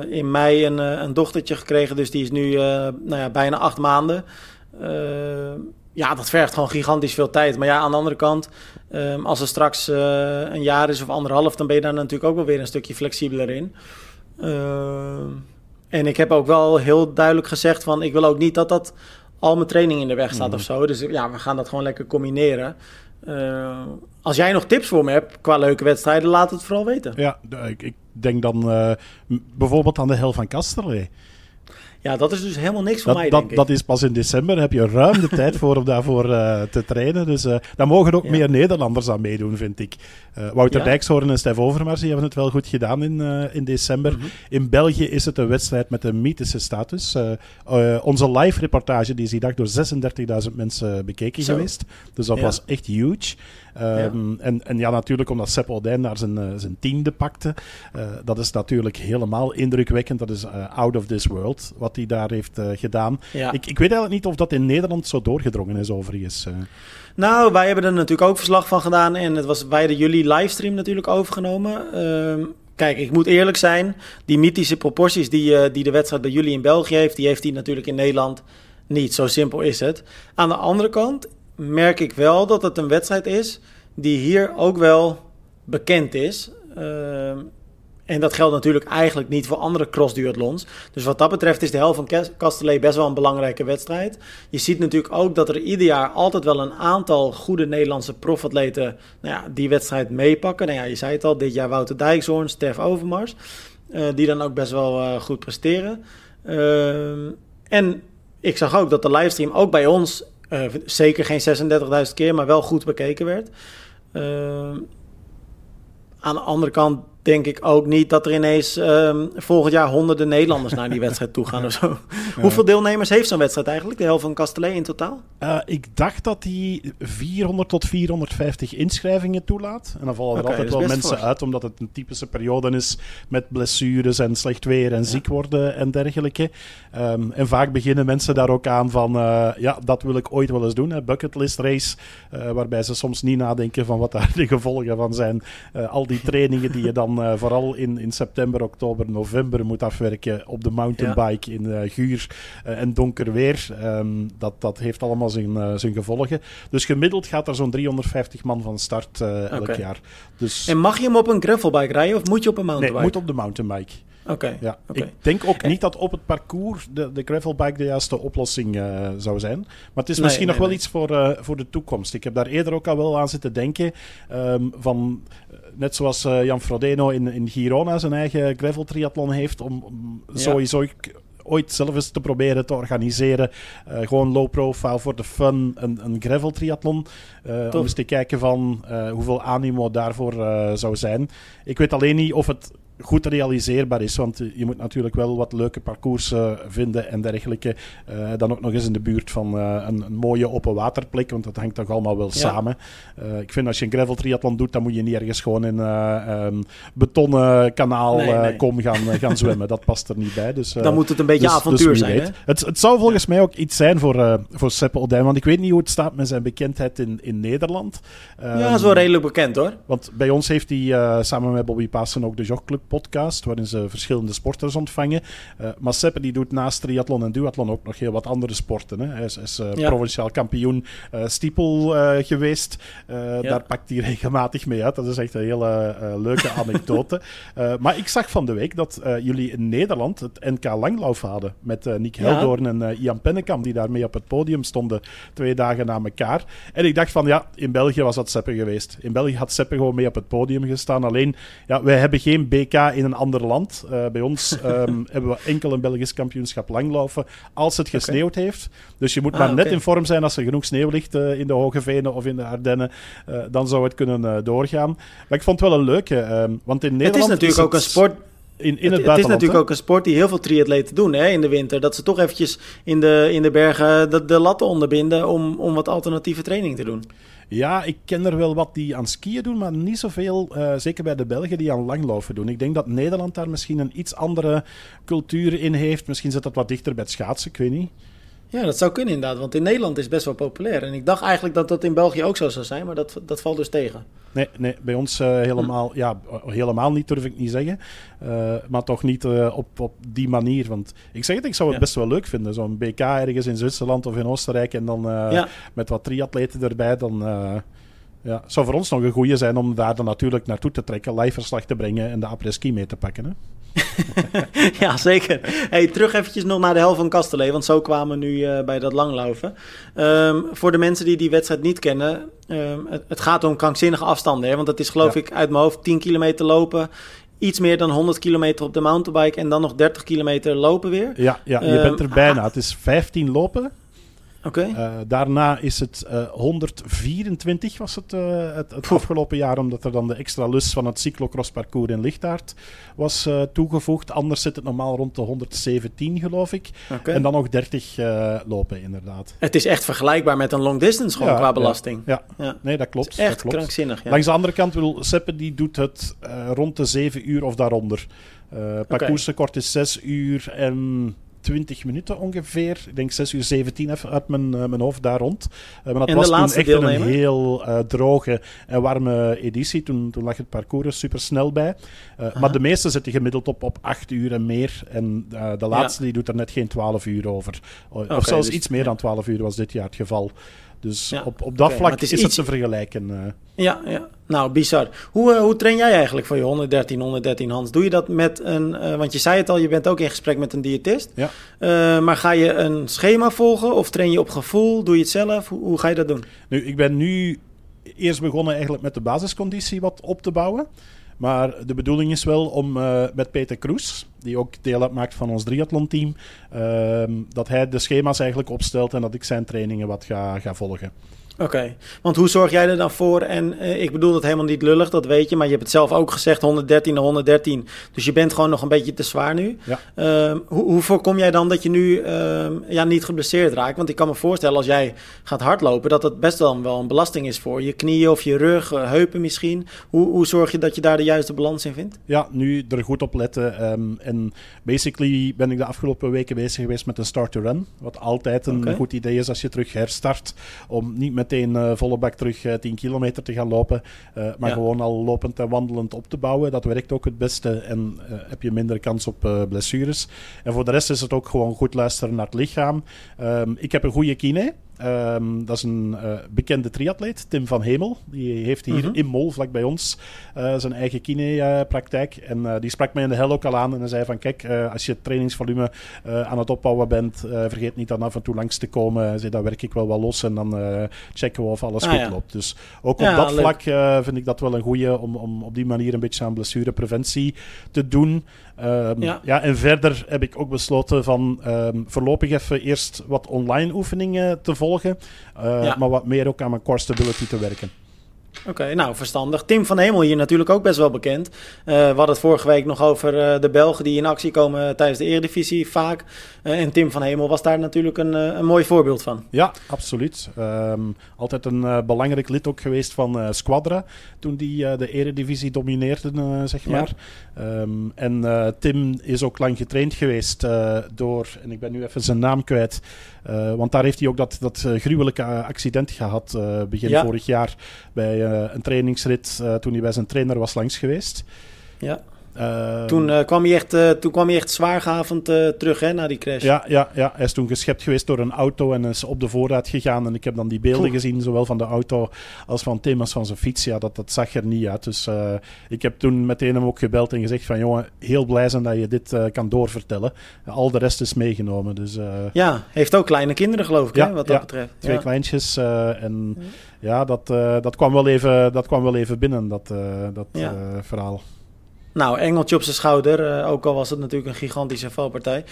in mei een, een dochtertje gekregen. Dus die is nu nou ja, bijna acht maanden. ja, dat vergt gewoon gigantisch veel tijd. Maar ja, aan de andere kant, um, als er straks een jaar is of anderhalf, dan ben je daar natuurlijk ook wel weer een stukje flexibeler in. Uh, en ik heb ook wel heel duidelijk gezegd van ik wil ook niet dat dat al mijn training in de weg staat mm. of zo. Dus ja, we gaan dat gewoon lekker combineren. Uh, als jij nog tips voor me hebt qua leuke wedstrijden, laat het vooral weten. Ja, ik, ik denk dan uh, bijvoorbeeld aan de Hel van Kasterlee. Ja, dat is dus helemaal niks voor mij, dat, denk ik. Dat is pas in december. heb je ruim de tijd voor om daarvoor uh, te trainen. Dus uh, daar mogen ook ja. meer Nederlanders aan meedoen, vind ik. Uh, Wouter ja. Dijkshoorn en Stef Overmars die hebben het wel goed gedaan in, in december. Mm -hmm. In België is het een wedstrijd met een mythische status. onze live reportage die is die dag door 36.000 mensen bekeken Zo. geweest. Dus dat ja. was echt huge. Um, ja. En, en ja, natuurlijk omdat Sepp Odijn daar zijn, uh, zijn tiende pakte. Uh, dat is natuurlijk helemaal indrukwekkend. Dat is uh, out of this world, wat hij daar heeft gedaan. Ja. Ik, ik weet eigenlijk niet of dat in Nederland zo doorgedrongen is, overigens. Nou, wij hebben er natuurlijk ook verslag van gedaan. En het was bij de jullie livestream natuurlijk overgenomen. Um, Kijk, ik moet eerlijk zijn. Die mythische proporties die, die de wedstrijd bij jullie in België heeft, die heeft hij natuurlijk in Nederland niet. Zo simpel is het. Aan de andere kant merk ik wel dat het een wedstrijd is die hier ook wel bekend is. Uh, en dat geldt natuurlijk eigenlijk niet voor andere crossduathlons. Dus wat dat betreft is de helft van Castellet best wel een belangrijke wedstrijd. Je ziet natuurlijk ook dat er ieder jaar altijd wel een aantal goede Nederlandse profatleten nou ja, die wedstrijd meepakken. Nou ja, je zei het al, dit jaar Wouter Dijkshoorn, Stef Overmars. Uh, die dan ook best wel uh, goed presteren. Uh, en ik zag ook dat de livestream ook bij ons zeker geen 36.000 keer, maar wel goed bekeken werd. Uh, aan de andere kant denk ik ook niet dat er ineens um, volgend jaar honderden Nederlanders naar die wedstrijd toe gaan of zo. Ja. Hoeveel deelnemers heeft zo'n wedstrijd eigenlijk, de helft van Castellet in totaal? Uh, ik dacht dat die 400 tot 450 inschrijvingen toelaat. En dan vallen er okay, altijd wel mensen fors. uit, omdat het een typische periode is met blessures en slecht weer en ja. ziek worden en dergelijke. Um, en vaak beginnen mensen daar ook aan van, uh, ja, dat wil ik ooit wel eens doen. Hè. Bucketlist race, uh, waarbij ze soms niet nadenken van wat daar de gevolgen van zijn. al die trainingen die je dan dan uh, vooral in, in september, oktober, november moet afwerken op de mountainbike ja. in uh, guur en donker weer. Um, dat, dat heeft allemaal zijn, zijn gevolgen. Dus gemiddeld gaat er zo'n 350 man van start elk okay. jaar. Dus... En mag je hem op een gravelbike rijden of moet je op een mountainbike? Nee, moet op de mountainbike. Oké. Ja. Ik denk ook niet dat op het parcours de, de gravelbike de juiste oplossing uh, zou zijn. Maar het is misschien nog wel iets voor, uh, voor de toekomst. Ik heb daar eerder ook al wel aan zitten denken. Um, van, net zoals uh, Jan Frodeno in, in Girona zijn eigen gravel triathlon heeft. Om, om ja. sowieso ooit zelf eens te proberen te organiseren. Uh, gewoon low profile voor de fun, een, een gravel triathlon. Uh, om eens te kijken van uh, hoeveel animo daarvoor zou zijn. Ik weet alleen niet of het goed realiseerbaar is. Want je moet natuurlijk wel wat leuke parcoursen vinden en dergelijke. Uh, dan ook nog eens in de buurt van uh, een, een, mooie open waterplek, want dat hangt toch allemaal wel ja. samen. Uh, ik vind als je een gravel triathlon doet, dan moet je niet ergens gewoon in een betonnen kanaal nee, nee. komen gaan, gaan zwemmen. Dat past er niet bij. Dus, dan moet het een beetje dus, avontuur dus zijn. Hè? Het, het zou volgens mij ook iets zijn voor, voor Seppe Odijn, want ik weet niet hoe het staat met zijn bekendheid in, in Nederland. Ja, zo redelijk bekend hoor. Want bij ons heeft hij samen met Bobby Passen ook de Jogclub podcast, waarin ze verschillende sporters ontvangen. Uh, maar Seppe die doet naast triathlon en duathlon ook nog heel wat andere sporten. Hè. Hij is, is uh, ja. provinciaal kampioen uh, stiepel geweest. Ja. Daar pakt hij regelmatig mee uit. Dat is echt een hele leuke anekdote. maar ik zag van de week dat jullie in Nederland het NK Langlauf hadden. Met Nick Heldoorn ja. en Ian Pennekamp, die daarmee op het podium stonden twee dagen na elkaar. En ik dacht van ja, in België was dat Seppe geweest. In België had Seppe gewoon mee op het podium gestaan. Alleen, ja, wij hebben geen BK in een ander land. Uh, bij ons um, hebben we enkel een Belgisch kampioenschap langlopen als het gesneeuwd okay. heeft. Dus je moet ah, maar net okay. in vorm zijn als er genoeg sneeuw ligt uh, in de Hoge Venen of in de Ardennen. Uh, dan zou het kunnen doorgaan. Maar ik vond het wel een leuke. Um, want in Nederland het is natuurlijk is ook een sport in, in het, het, het is natuurlijk hè? ook een sport die heel veel triatleten doen hè, in de winter. Dat ze toch eventjes in de, in de bergen de, de latten onderbinden om, om wat alternatieve training te doen. Ja, ik ken er wel wat die aan skiën doen, maar niet zoveel, uh, zeker bij de Belgen, die aan langlopen doen. Ik denk dat Nederland daar misschien een iets andere cultuur in heeft. Misschien zit dat wat dichter bij het schaatsen, ik weet niet. Ja, dat zou kunnen inderdaad, want in Nederland is het best wel populair. En ik dacht eigenlijk dat dat in België ook zo zou zijn, maar dat, dat valt dus tegen. Nee, nee bij ons uh, helemaal, hm. ja, helemaal niet durf ik niet zeggen. Uh, maar toch niet op, op die manier. Want ik zeg het, ik zou het ja. best wel leuk vinden. Zo'n BK ergens in Zwitserland of in Oostenrijk en dan ja. met wat triatleten erbij, dan... Ja, zou voor ons nog een goede zijn om daar dan natuurlijk naartoe te trekken, live verslag te brengen en de après-ski mee te pakken. Hè? ja, zeker. Hey, terug eventjes nog naar de helft van Kastelee, want zo kwamen we nu uh, bij dat langlaufen. Um, voor de mensen die die wedstrijd niet kennen, um, het, het, gaat om krankzinnige afstanden. Hè? Want het is geloof ja. ik uit mijn hoofd 10 kilometer lopen, iets meer dan 100 kilometer op de mountainbike en dan nog 30 kilometer lopen weer. Ja, ja je um, bent er bijna. Het is 15 lopen. Okay. Uh, daarna is het uh, 124 was het, uh, het, het afgelopen jaar, omdat er dan de extra lus van het cyclocrossparcours in Lichtaard was uh, toegevoegd. Anders zit het normaal rond de 117, geloof ik. Okay. En dan nog 30 lopen, inderdaad. Het is echt vergelijkbaar met een long distance gewoon ja, qua belasting. Ja, ja. ja. nee, dat klopt. echt dat klopt. krankzinnig. Ja. Langs de andere kant wil Seppe, die doet het rond de 7 uur of daaronder. parcoursrecord okay. is 6 uur en 20 minuten ongeveer. Ik denk 6 uur 17 even uit mijn, uh, mijn hoofd daar rond. Uh, maar dat en was toen echt een heel uh, droge en warme editie. Toen, toen lag het parcours super snel bij. maar de meeste zitten gemiddeld op, op 8 uur en meer. En de laatste ja. die doet er net geen 12 uur over. Of okay, zelfs dus, iets meer dan 12 uur was dit jaar het geval. Dus ja, op, op dat okay, vlak het is, is iets... het te vergelijken. Uh. Ja, ja, nou bizar. Hoe, uh, hoe train jij eigenlijk voor je 113, 113 Hans? Doe je dat met een, uh, want je zei het al, je bent ook in gesprek met een diëtist. Ja. maar ga je een schema volgen of train je op gevoel? Doe je het zelf? Hoe, hoe ga je dat doen? Nu, ik ben nu eerst begonnen eigenlijk met de basisconditie wat op te bouwen. Maar de bedoeling is wel om uh, met Peter Kroes, die ook deel uitmaakt van ons triathlon-team, uh, dat hij de schema's eigenlijk opstelt en dat ik zijn trainingen wat ga, ga volgen. Oké, okay. want hoe zorg jij er dan voor? En uh, ik bedoel dat helemaal niet lullig, dat weet je, maar je hebt het zelf ook gezegd, 113 naar 113. Dus je bent gewoon nog een beetje te zwaar nu. Ja. Uh, hoe, hoe, voorkom jij dan dat je nu uh, ja, niet geblesseerd raakt? Want ik kan me voorstellen als jij gaat hardlopen, dat dat best wel, wel een belasting is voor je knieën of je rug, heupen misschien. Hoe, hoe zorg je dat je daar de juiste balans in vindt? Ja, nu er goed op letten. Um, en basically ben ik de afgelopen weken bezig geweest met een start-to-run. Wat altijd een okay. goed idee is als je terug herstart, om niet met meteen volle bak terug 10 kilometer te gaan lopen. maar gewoon al lopend en wandelend op te bouwen. Dat werkt ook het beste en heb je minder kans op blessures. En voor de rest is het ook gewoon goed luisteren naar het lichaam. Ehm, ik heb een goede kine. Ehm, dat is een uh, bekende triatleet, Tim van Hemel. Die heeft hier mhm. in Mol, vlak bij ons, uh, zijn eigen kinepraktijk. en uh, die sprak mij in de hel ook al aan en zei van kijk, als je het trainingsvolume aan het opbouwen bent, vergeet niet dan af en toe langs te komen. Zei, dan werk ik wel wel los en dan checken we of alles ah, goed loopt. Dus ook op dat vlak vind ik dat wel een goede om, om op die manier een beetje aan blessurepreventie te doen. Um, ja. ja. en verder heb ik ook besloten van um, voorlopig even eerst wat online oefeningen te volgen. Uh, Maar wat meer ook aan mijn core stability te werken. Oké, nou verstandig. Tim van Hemel hier natuurlijk ook best wel bekend. Uh, we hadden het vorige week nog over uh, de Belgen die in actie komen tijdens de Eredivisie vaak. Uh, en Tim van Hemel was daar natuurlijk een, een mooi voorbeeld van. Ja, absoluut. Um, altijd een belangrijk lid ook geweest van Squadra toen die de Eredivisie domineerden, zeg maar. Ja. Um, en Tim is ook lang getraind geweest door, en ik ben nu even zijn naam kwijt, want daar heeft hij ook dat, dat gruwelijke accident gehad begin ja. vorig jaar bij eh, een trainingsrit toen hij bij zijn trainer was langs geweest. Ja. Ehm, toen, uh, kwam hij echt, uh, toen kwam hij echt zwaargavend uh, terug hè, na die crash. Ja, ja, ja, hij is toen geschept geweest door een auto en is op de voorraad gegaan. En ik heb dan die beelden gezien, zowel van de auto als van Tim als van zijn fiets. Ja, dat, dat zag er niet uit. Dus ik heb toen meteen hem ook gebeld en gezegd van... jongen, heel blij zijn dat je dit kan doorvertellen. Al de rest is meegenomen. Dus, ja, heeft ook kleine kinderen geloof ik, ja, hè, wat dat betreft. Twee ja. kleintjes en ja, dat, dat, kwam wel even, dat kwam wel even binnen, dat, dat verhaal. Nou, engeltje op zijn schouder, uh, ook al was het natuurlijk een gigantische valpartij.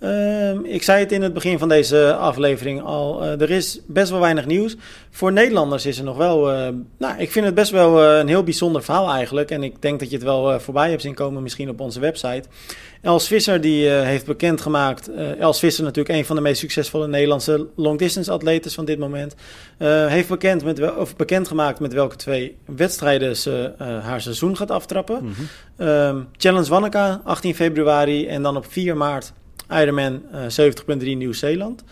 Uh, ik zei het in het begin van deze aflevering al, uh, er is best wel weinig nieuws. Voor Nederlanders is er nog wel, uh, nou, ik vind het best wel een heel bijzonder verhaal eigenlijk. En ik denk dat je het wel voorbij hebt zien komen misschien op onze website. Els Visser die heeft bekendgemaakt, Els Visser natuurlijk een van de meest succesvolle Nederlandse long-distance atletes van dit moment. heeft bekend met of bekendgemaakt met welke twee wedstrijden ze haar seizoen gaat aftrappen. Mm Challenge Wanneka, 18 februari en dan op 4 maart Ironman uh, eh, 70.3 Nieuw-Zeeland.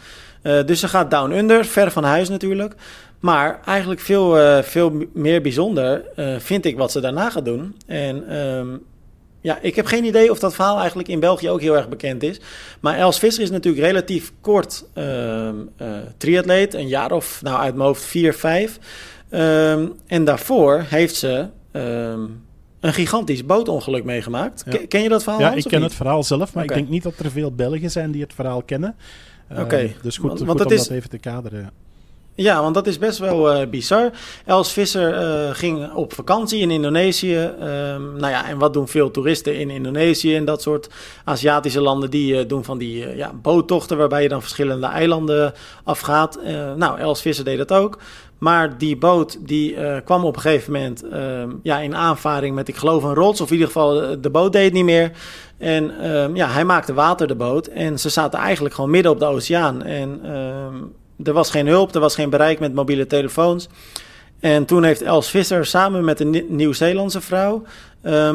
Dus ze gaat down under, ver van huis natuurlijk. Maar eigenlijk veel, veel meer bijzonder vind ik wat ze daarna gaat doen. En um, ja, ik heb geen idee of dat verhaal eigenlijk in België ook heel erg bekend is. Maar Els Visser is natuurlijk relatief kort uh, triatleet. Een jaar of, nou uit mijn hoofd, vier, vijf. Um, en daarvoor heeft ze um, een gigantisch bootongeluk meegemaakt. Ken je dat verhaal? Ja, ik ken het verhaal zelf, maar ik denk niet dat er veel Belgen zijn die het verhaal kennen. Oké. Uh, dus goed, want, goed om is... dat even te kaderen. Ja, want dat is best wel uh, bizar. Els Visser uh, ging op vakantie in Indonesië. Um, nou ja, en wat doen veel toeristen in Indonesië en dat soort Aziatische landen? Die uh, doen van die ja, boottochten waarbij je dan verschillende eilanden afgaat. nou, Els Visser deed dat ook. Maar die boot die kwam op een gegeven moment uh, ja, in aanvaring met, ik geloof, een rots. Of in ieder geval, de boot deed niet meer. En uh, ja, hij maakte water, de boot. En ze zaten eigenlijk gewoon midden op de oceaan. En ehm, er was geen hulp, er was geen bereik met mobiele telefoons. En toen heeft Els Visser samen met een Nieuw-Zeelandse vrouw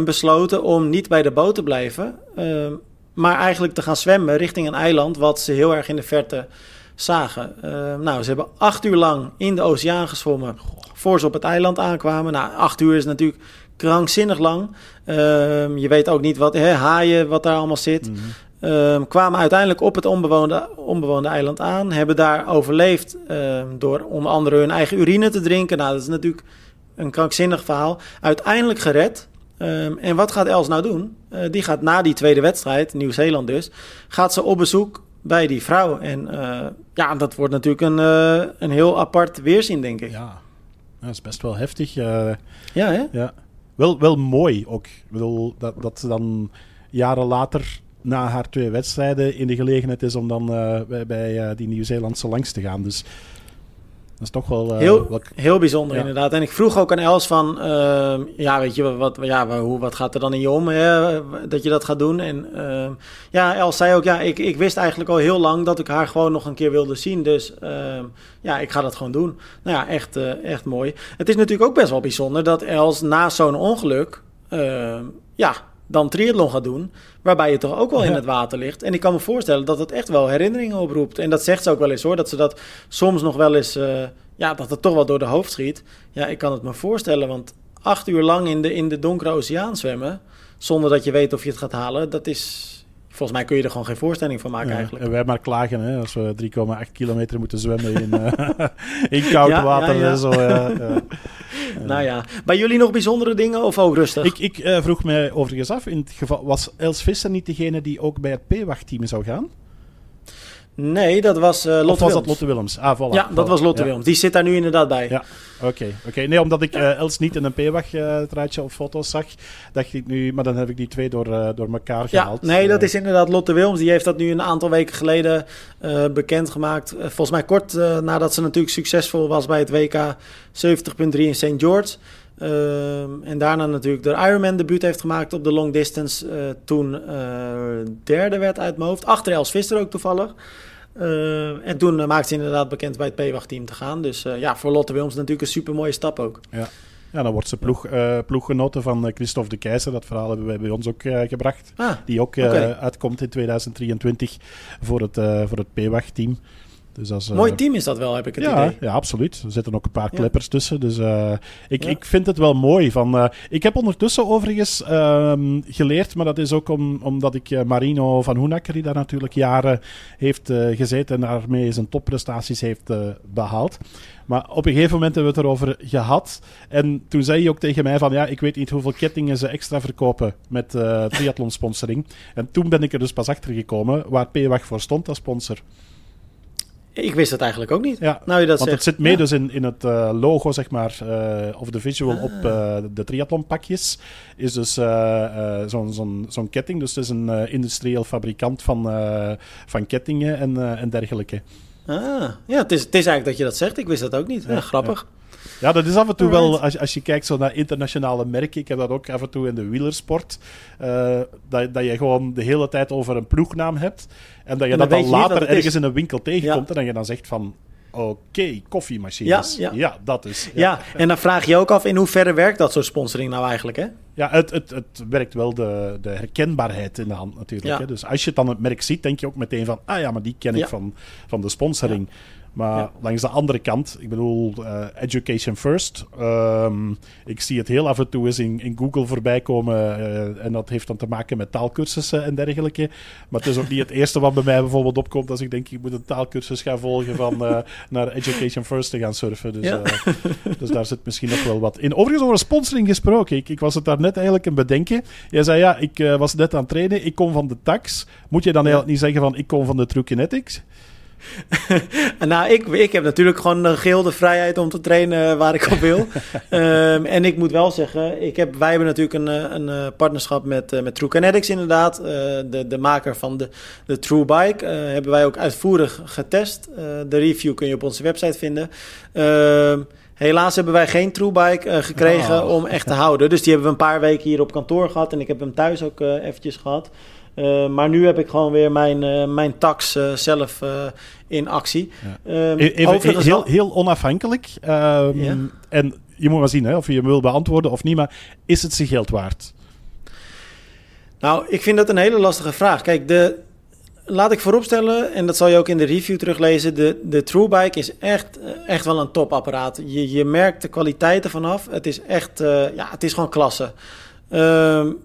besloten om niet bij de boot te blijven. maar eigenlijk te gaan zwemmen richting een eiland wat ze heel erg in de verte zagen. Uh, nou, ze hebben acht uur lang in de oceaan gezwommen voor ze op het eiland aankwamen. Nou, acht uur is natuurlijk krankzinnig lang. Je weet ook niet wat, hè, haaien, wat daar allemaal zit. -hmm. Kwamen uiteindelijk op het onbewoonde, onbewoonde eiland aan. Hebben daar overleefd ehm, door onder andere hun eigen urine te drinken. Nou, dat is natuurlijk een krankzinnig verhaal. Uiteindelijk gered. en wat gaat Els nou doen? Uh, die gaat na die tweede wedstrijd, Nieuw-Zeeland dus, gaat ze op bezoek bij die vrouw. En uh, ja, dat wordt natuurlijk een, uh, een heel apart weerzien, denk ik. Ja, dat is best wel heftig. Ja, hè? Ja. Wel, wel mooi ook. Ik bedoel, dat, dat ze dan jaren later na haar twee wedstrijden in de gelegenheid is om dan bij, bij die Nieuw-Zeelandse langs te gaan. Dus dat is toch wel... Uh, heel, heel bijzonder inderdaad. En ik vroeg ook aan Els van... Uh, ja, weet je, wat, ja, hoe, wat gaat er dan in je om hè, dat je dat gaat doen? En uh, ja, Els zei ook... Ja, ik, ik wist eigenlijk al heel lang dat ik haar gewoon nog een keer wilde zien. Dus ehm, ja, ik ga dat gewoon doen. Nou ja, echt, eh, echt mooi. Het is natuurlijk ook best wel bijzonder dat Els na zo'n ongeluk... ja, dan triathlon gaat doen, waarbij je toch ook wel in het water ligt. En ik kan me voorstellen dat het echt wel herinneringen oproept. En dat zegt ze ook wel eens hoor, dat ze dat soms nog wel eens, uh, ja, dat het toch wel door de hoofd schiet. Ja, ik kan het me voorstellen, want acht uur lang in de, in de donkere oceaan zwemmen, zonder dat je weet of je het gaat halen, dat is Volgens mij kun je er gewoon geen voorstelling van maken eigenlijk. En wij maar klagen hè, als we 3,8 kilometer moeten zwemmen in, uh, in koud water. Ja, zo, nou ja, bij jullie nog bijzondere dingen of ook rustig? Ik, ik uh, vroeg mij overigens af, in het geval, was Els Visser niet degene die ook bij het P-wachtteam zou gaan? Nee, dat was uh, Lotte of was dat Lotte Willems? Ah, voilà. Ja, dat was Lotte Willems. Die zit daar nu inderdaad bij. Ja, oké. oké. Nee, omdat ik uh, Els niet in een P-wachtruitje uh, op foto's zag, dacht ik nu... Maar dan heb ik die twee door, door elkaar gehaald. Ja, nee, dat is inderdaad Lotte Willems. Die heeft dat nu een aantal weken geleden bekendgemaakt. volgens mij kort nadat ze natuurlijk succesvol was bij het WK 70.3 in St. George... Uh, en daarna natuurlijk de Ironman debuut heeft gemaakt op de long distance. Uh, toen uh, derde werd uit mijn hoofd. Achter Els Visser ook toevallig. Uh, en toen maakte ze inderdaad bekend bij het P-wacht-team te gaan. Dus ja, voor Lotte Wilms natuurlijk een super mooie stap ook. Ja. Ja, dan wordt ze ploeg, ploeggenoten van Christophe de Keizer. Dat verhaal hebben wij bij ons ook gebracht. Ah, die ook okay. uitkomt in 2023 voor het, voor het P-wacht-team. Dus als, Mooi team is dat wel, heb ik het ja, idee. Ja, absoluut. Er zitten ook een paar kleppers tussen. Dus uh, ik, ik vind het wel mooi. Van, uh, ik heb ondertussen overigens uh, geleerd, maar dat is ook om, omdat ik eh, Marino van Hoenakker, die daar natuurlijk jaren heeft gezeten en daarmee zijn topprestaties heeft behaald. Maar op een gegeven moment hebben we het erover gehad. En toen zei hij ook tegen mij van, ja, ik weet niet hoeveel kettingen ze extra verkopen met triathlon sponsoring. En toen ben ik er dus pas achter gekomen waar PWAG voor stond als sponsor. Ik wist het eigenlijk ook niet. Ja, nou je dat want het zit mee dus in, in het uh, logo, zeg maar, uh, of de visual op uh, de triathlonpakjes. Is dus zo'n zo'n zo'n ketting. Dus het is een industrieel fabrikant van, van kettingen en, en dergelijke. Ah, ja, het is, het is eigenlijk dat je dat zegt. Ik wist dat ook niet. Ja, grappig. Ja. Dat is af en toe wel, als, als je kijkt zo naar internationale merken, ik heb dat ook af en toe in de wielersport, uh, dat, dat je gewoon de hele tijd over een ploegnaam hebt en dat je en dat dan later ergens in een winkel tegenkomt en dat je dan zegt van, Oké, koffiemachines. Ja, ja. dat is. Ja. ja. en dan vraag je ook af in hoeverre werkt dat soort sponsoring nou eigenlijk, hè? Ja, het, het, het werkt wel de, de herkenbaarheid in de hand natuurlijk. Hè? Dus als je dan het merk ziet, denk je ook meteen van... Ah ja, maar die ken ik van, van de sponsoring. Maar langs de andere kant, ik bedoel, uh, education first. Um, ik zie het heel af en toe eens in, in Google voorbij komen. Uh, en dat heeft dan te maken met taalkursussen en dergelijke. Maar het is ook niet het eerste wat bij mij bijvoorbeeld opkomt als ik denk ik moet een taalkursus gaan volgen van uh, naar education first te gaan surfen. Dus, ja. dus daar zit misschien nog wel wat in. Overigens over sponsoring gesproken. Ik, ik was het daar net eigenlijk een bedenken. Jij zei ja, ik was net aan het trainen. Ik kom van de tax. Moet je dan eigenlijk niet zeggen van ik kom van de True Kinetics? nou, ik, ik heb natuurlijk gewoon de geheel vrijheid om te trainen waar ik op wil. um, en ik moet wel zeggen, ik heb, wij hebben natuurlijk een, eh, een eh, partnerschap met, uh, met True Kinetics inderdaad. Uh, de, de maker van de, de True Bike hebben wij ook uitvoerig getest. de review kun je op onze website vinden. Ehm, helaas hebben wij geen Truebike gekregen oh. om echt te houden. Dus die hebben we een paar weken hier op kantoor gehad. En ik heb hem thuis ook eventjes gehad. Uh, maar nu heb ik gewoon weer mijn, uh, mijn tax uh, zelf in actie. Ja. Um, Even, heel, heel onafhankelijk. Ja. En je moet maar zien hè, of je hem wil beantwoorden of niet. Maar is het zijn geld waard? Nou, ik vind dat een hele lastige vraag. Kijk, de, laat ik vooropstellen, en dat zal je ook in de review teruglezen. De, de TrueBike is echt, echt wel een topapparaat. Je, je merkt de kwaliteiten vanaf. Het is echt, ja, het is gewoon klasse. Um,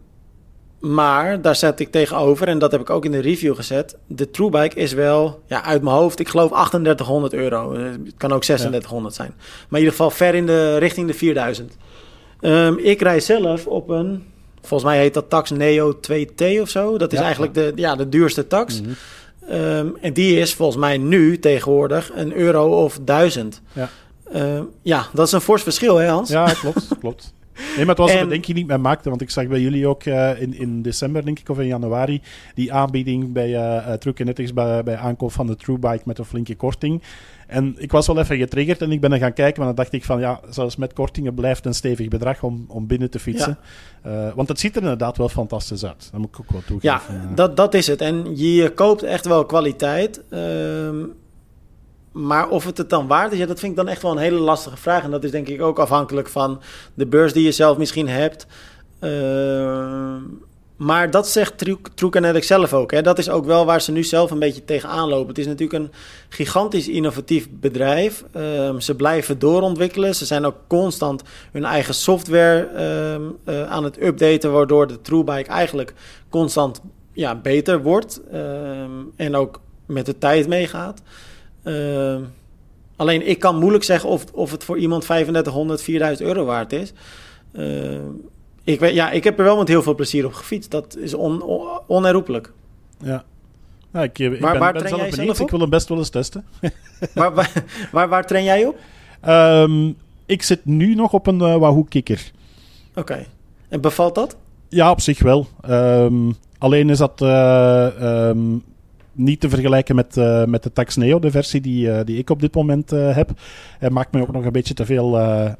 maar daar zet ik tegenover, en dat heb ik ook in de review gezet. De TrueBike is wel, ja, uit mijn hoofd, ik geloof 3800 euro. Eh, het kan ook 3600 zijn. Maar in ieder geval ver in de richting de 4000. Um, ehm, ik rij zelf op een, volgens mij heet dat tax Neo 2T of zo. Dat is eigenlijk De, ja, de duurste tax. Mm um, en die is volgens mij nu tegenwoordig een euro of 1000. Ja. Um, ja, dat is een fors verschil, hè Hans? Ja, klopt, klopt. Nee, maar het was een bedenking die ik mij maakte. Want ik zag bij jullie ook uh, in, in december, denk ik, of in januari, die aanbieding bij uh, True Kinetics bij, bij aankoop van de True Bike met een flinke korting. En ik was wel even getriggerd en ik ben er gaan kijken. Maar dan dacht ik van ja, zelfs met kortingen blijft een stevig bedrag om, om binnen te fietsen. Ja. Uh, want het ziet er inderdaad wel fantastisch uit. Dat moet ik ook wel toegeven. Ja, dat, dat is het. En je koopt echt wel kwaliteit. Uh, maar of het het dan waard is, ja, dat vind ik dan echt wel een hele lastige vraag. En dat is denk ik ook afhankelijk van de beurs die je zelf misschien hebt. Uh, maar dat zegt True zelf ook. Hè. Dat is ook wel waar ze nu zelf een beetje tegenaan lopen. Het is natuurlijk een gigantisch innovatief bedrijf. Um, ze blijven doorontwikkelen. Ze zijn ook constant hun eigen software um, uh, aan het updaten... waardoor de TrueBike eigenlijk constant ja, beter wordt. Um, en ook met de tijd meegaat. alleen ik kan moeilijk zeggen of, of het voor iemand 3500, 4000 euro waard is... Ik, weet, ja, ik heb er wel met heel veel plezier op gefietst. Dat is on, onherroepelijk. Ja. Nou, ik, ik waar, ben, waar ben zelf benieuwd. Ik wil hem best wel eens testen. waar, waar, waar, waar, train jij op? Um, ik zit nu nog op een uh, Wahoo Kikker. Oké. En bevalt dat? Ja, op zich wel. Um, alleen is dat... Uh, um, niet te vergelijken met, uh, met de Tax Neo, de versie die, uh, die ik op dit moment uh, heb. Hij maakt me ook nog een beetje te veel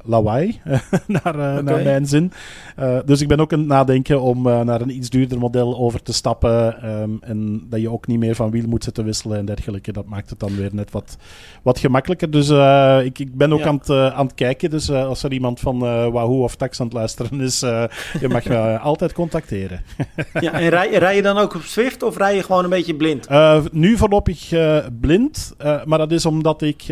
lawaai, naar, okay. naar mijn zin. dus ik ben ook aan het nadenken om naar een iets duurder model over te stappen. Um, en dat je ook niet meer van wiel moet zitten wisselen en dergelijke. Dat maakt het dan weer net wat, wat gemakkelijker. Dus ik, ik ben ook ja. aan, het, aan het kijken. Dus als er iemand van Wahoo of Tax aan het luisteren is, je mag me altijd contacteren. ja, en rij, rij je dan ook op Swift of rij je gewoon een beetje blind? Uh, nu voorlopig uh, blind, uh, maar dat is omdat ik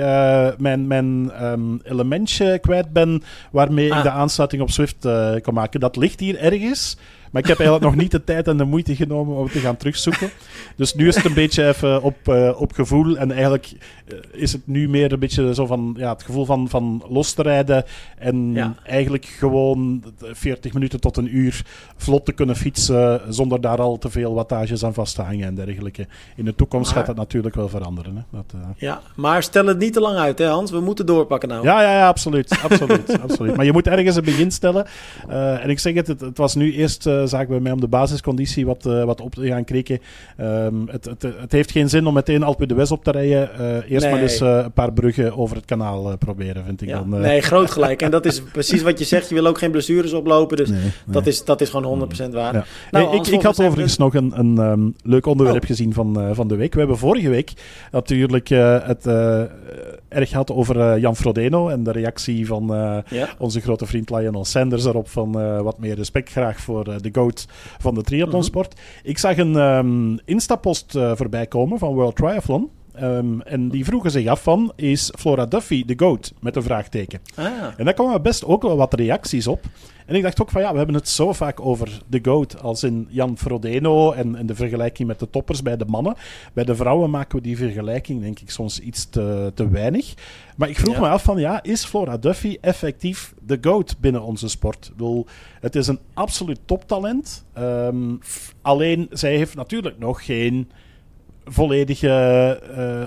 mijn, mijn um, elementje kwijt ben waarmee ah. ik de aansluiting op Swift kan maken. Dat ligt hier ergens. Maar ik heb eigenlijk nog niet de tijd en de moeite genomen om het te gaan terugzoeken. Dus nu is het een beetje even op, uh, op gevoel. En eigenlijk uh, is het nu meer een beetje zo van ja, het gevoel van, van los te rijden. En ja. eigenlijk gewoon 40 minuten tot een uur vlot te kunnen fietsen. Zonder daar al te veel wattages aan vast te hangen en dergelijke. In de toekomst maar, gaat dat natuurlijk wel veranderen. Hè? Dat, uh... Ja, maar stel het niet te lang uit, hè Hans? We moeten doorpakken nou. Ja, ja, ja absoluut. absoluut, absoluut. Maar je moet ergens een begin stellen. en ik zeg het, het, het was nu eerst zaak bij mij om de basisconditie wat, uh, wat op te gaan krikken. Um, het, het, het, heeft geen zin om meteen Alpe de West op te rijden. Uh, eerst nee. maar eens uh, een paar bruggen over het kanaal proberen, vind ik ja. dan. Nee, groot gelijk. En dat is precies wat je zegt. Je wil ook geen blessures oplopen. Dus nee, nee. Dat, is, dat is gewoon 100% waar. Ja. Nou, ik, ik had overigens nog een, een um, leuk onderwerp oh. gezien van, van de week. We hebben vorige week natuurlijk het erg gehad over Jan Frodeno en de reactie van ja. onze grote vriend Lionel Sanders erop van wat meer respect graag voor de GOAT van de triathlonsport. Mm -hmm. Ik zag een um, Instapost voorbij komen van World Triathlon. Um, en die vroegen zich af van, is Flora Duffy de GOAT? Met een vraagteken. Ah. En daar kwamen best ook wel wat reacties op. En ik dacht ook van, ja, we hebben het zo vaak over de GOAT, als in Jan Frodeno en, en de vergelijking met de toppers bij de mannen. Bij de vrouwen maken we die vergelijking, denk ik, soms iets te, te weinig. Maar ik vroeg ja. me af van, ja, is Flora Duffy effectief de GOAT binnen onze sport? Ik bedoel, het is een absoluut toptalent. Um, alleen, zij heeft natuurlijk nog geen volledige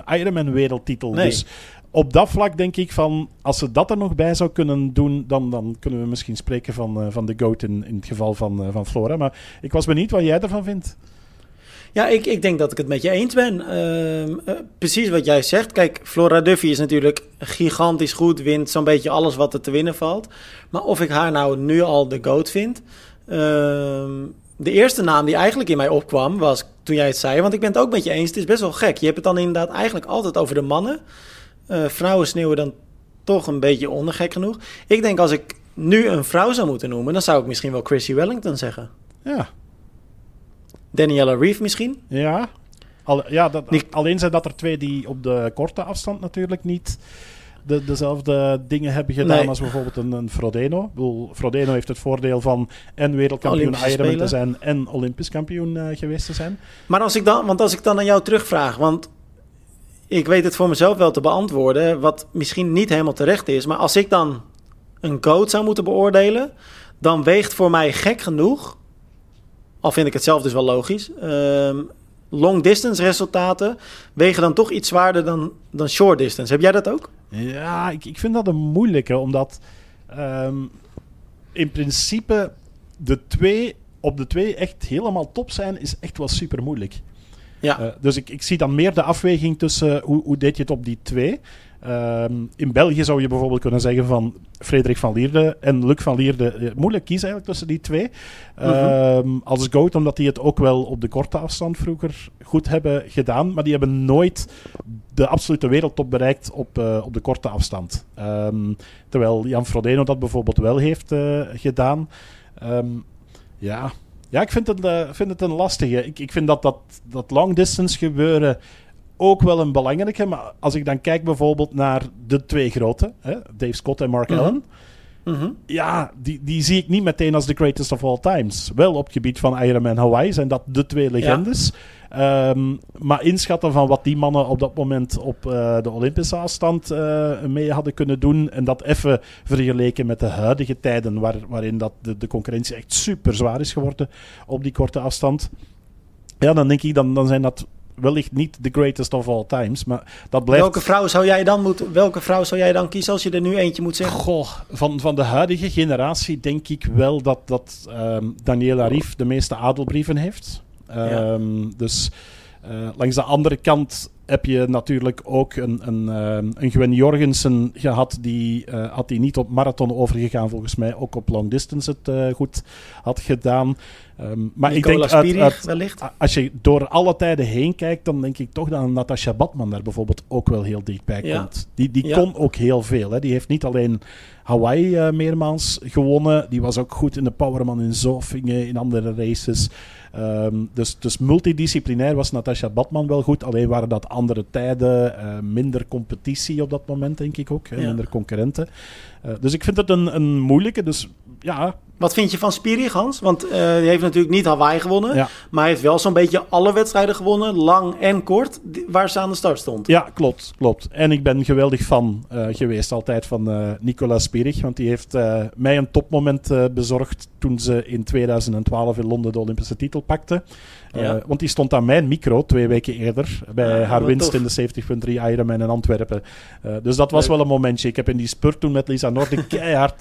uh, Ironman wereldtitel. Nee. Dus op dat vlak denk ik van, als ze dat er nog bij zou kunnen doen, dan, dan kunnen we misschien spreken van, uh, van de GOAT in, het geval van, uh, van Flora. Maar ik was benieuwd wat jij ervan vindt. Ja, ik, ik denk dat ik het met je eens ben. Uh, uh, precies wat jij zegt. Kijk, Flora Duffy is natuurlijk gigantisch goed, wint zo'n beetje alles wat er te winnen valt. Maar of ik haar nou nu al de GOAT vind... Ehm, de eerste naam die eigenlijk in mij opkwam was toen jij het zei, want ik ben het ook met je eens. Het is best wel gek. Je hebt het dan inderdaad eigenlijk altijd over de mannen. Uh, vrouwen sneeuwen dan toch een beetje onder, gek genoeg. Ik denk als ik nu een vrouw zou moeten noemen, dan zou ik misschien wel Chrissy Wellington zeggen. Ja. Daniela Reeve misschien? Ja. Al, ja dat, alleen zijn dat er twee die op de korte afstand natuurlijk niet de, dezelfde dingen hebben gedaan nee. als bijvoorbeeld een, een Frodeno. Bedoel, Frodeno heeft het voordeel van en wereldkampioen Ironman te zijn en Olympisch kampioen uh, geweest te zijn. Maar als ik dan, want als ik dan aan jou terugvraag, want ik weet het voor mezelf wel te beantwoorden, wat misschien niet helemaal terecht is, maar als ik dan een coach zou moeten beoordelen, dan weegt voor mij gek genoeg, al vind ik het zelf dus wel logisch, um, long distance resultaten wegen dan toch iets zwaarder dan, dan short distance. Heb jij dat ook? Ja, ik, ik vind dat een moeilijke, omdat um, in principe de twee op de twee echt helemaal top zijn, is echt wel super moeilijk. Ja. Uh, dus ik, ik zie dan meer de afweging tussen hoe, hoe deed je het op die twee. Um, in België zou je bijvoorbeeld kunnen zeggen van Frederik van Lierde en Luc van Lierde. Moeilijk kiezen eigenlijk tussen die twee. -hmm. um, als GOAT, omdat die het ook wel op de korte afstand vroeger goed hebben gedaan. Maar die hebben nooit de absolute wereldtop bereikt op, uh, op de korte afstand. Um, terwijl Jan Frodeno dat bijvoorbeeld wel heeft gedaan. ja, ja, ik vind het, uh, vind het een lastige. Ik, ik vind dat, dat dat long distance gebeuren ook wel een belangrijke. Maar als ik dan kijk bijvoorbeeld naar de twee grote, hè, Dave Scott en Mark Mhm. Allen. Mhm. Ja, die, die zie ik niet meteen als the greatest of all times. Wel op het gebied van Ironman Hawaii zijn dat de twee legendes. Ehm, maar inschatten van wat die mannen op dat moment op eh, de Olympische afstand eh, mee hadden kunnen doen. En dat even vergeleken met de huidige tijden, waar, waarin dat de, de concurrentie echt super zwaar is geworden op die korte afstand. Ja, dan denk ik, dan, dan zijn dat wellicht niet the greatest of all times. Maar dat blijft. Welke vrouw zou jij dan moeten, welke vrouw zou jij dan kiezen als je er nu eentje moet zeggen? Goh, van, van de huidige generatie denk ik wel dat, dat ehm, Daniela Rief de meeste adelbrieven heeft. Ehm, Dus eh, langs de andere kant heb je natuurlijk ook een, een, ehm, een Gwen Jorgensen gehad. Die eh, had die niet op marathon overgegaan, volgens mij ook op long distance het eh, goed had gedaan. Ehm, maar ik denk uit, Spirig uit- wellicht. Als je door alle tijden heen kijkt, dan denk ik toch dat Natasha Badman daar bijvoorbeeld ook wel heel dichtbij Ja. komt. Die, die Ja. kon ook heel veel. Hè. Die heeft niet alleen Hawaii eh, meermaals gewonnen, die was ook goed in de Powerman in Zofingen, in andere races. Ehm, dus, dus multidisciplinair was Natasha Badman wel goed, alleen waren dat andere tijden, eh, minder competitie op dat moment, denk ik ook, hè, minder concurrenten. Eh, dus ik vind het een, een moeilijke, dus ja, Wat vind je van Spirig, Hans? Want eh, die heeft natuurlijk niet Hawaii gewonnen. Ja. Maar hij heeft wel zo'n beetje alle wedstrijden gewonnen. Lang en kort. Waar ze aan de start stond. Ja, klopt, klopt. En ik ben geweldig fan eh, geweest altijd van eh Nicola Spirig. Want die heeft mij een topmoment bezorgd toen ze in 2012 in Londen de Olympische titel pakte. Ja. Want die stond aan mijn micro twee weken eerder bij Ah, haar winst tof. in de 70.3 Ironman in Antwerpen. Dus dat was Leuk. wel een momentje. Ik heb in die spurt toen met Lisa Norden keihard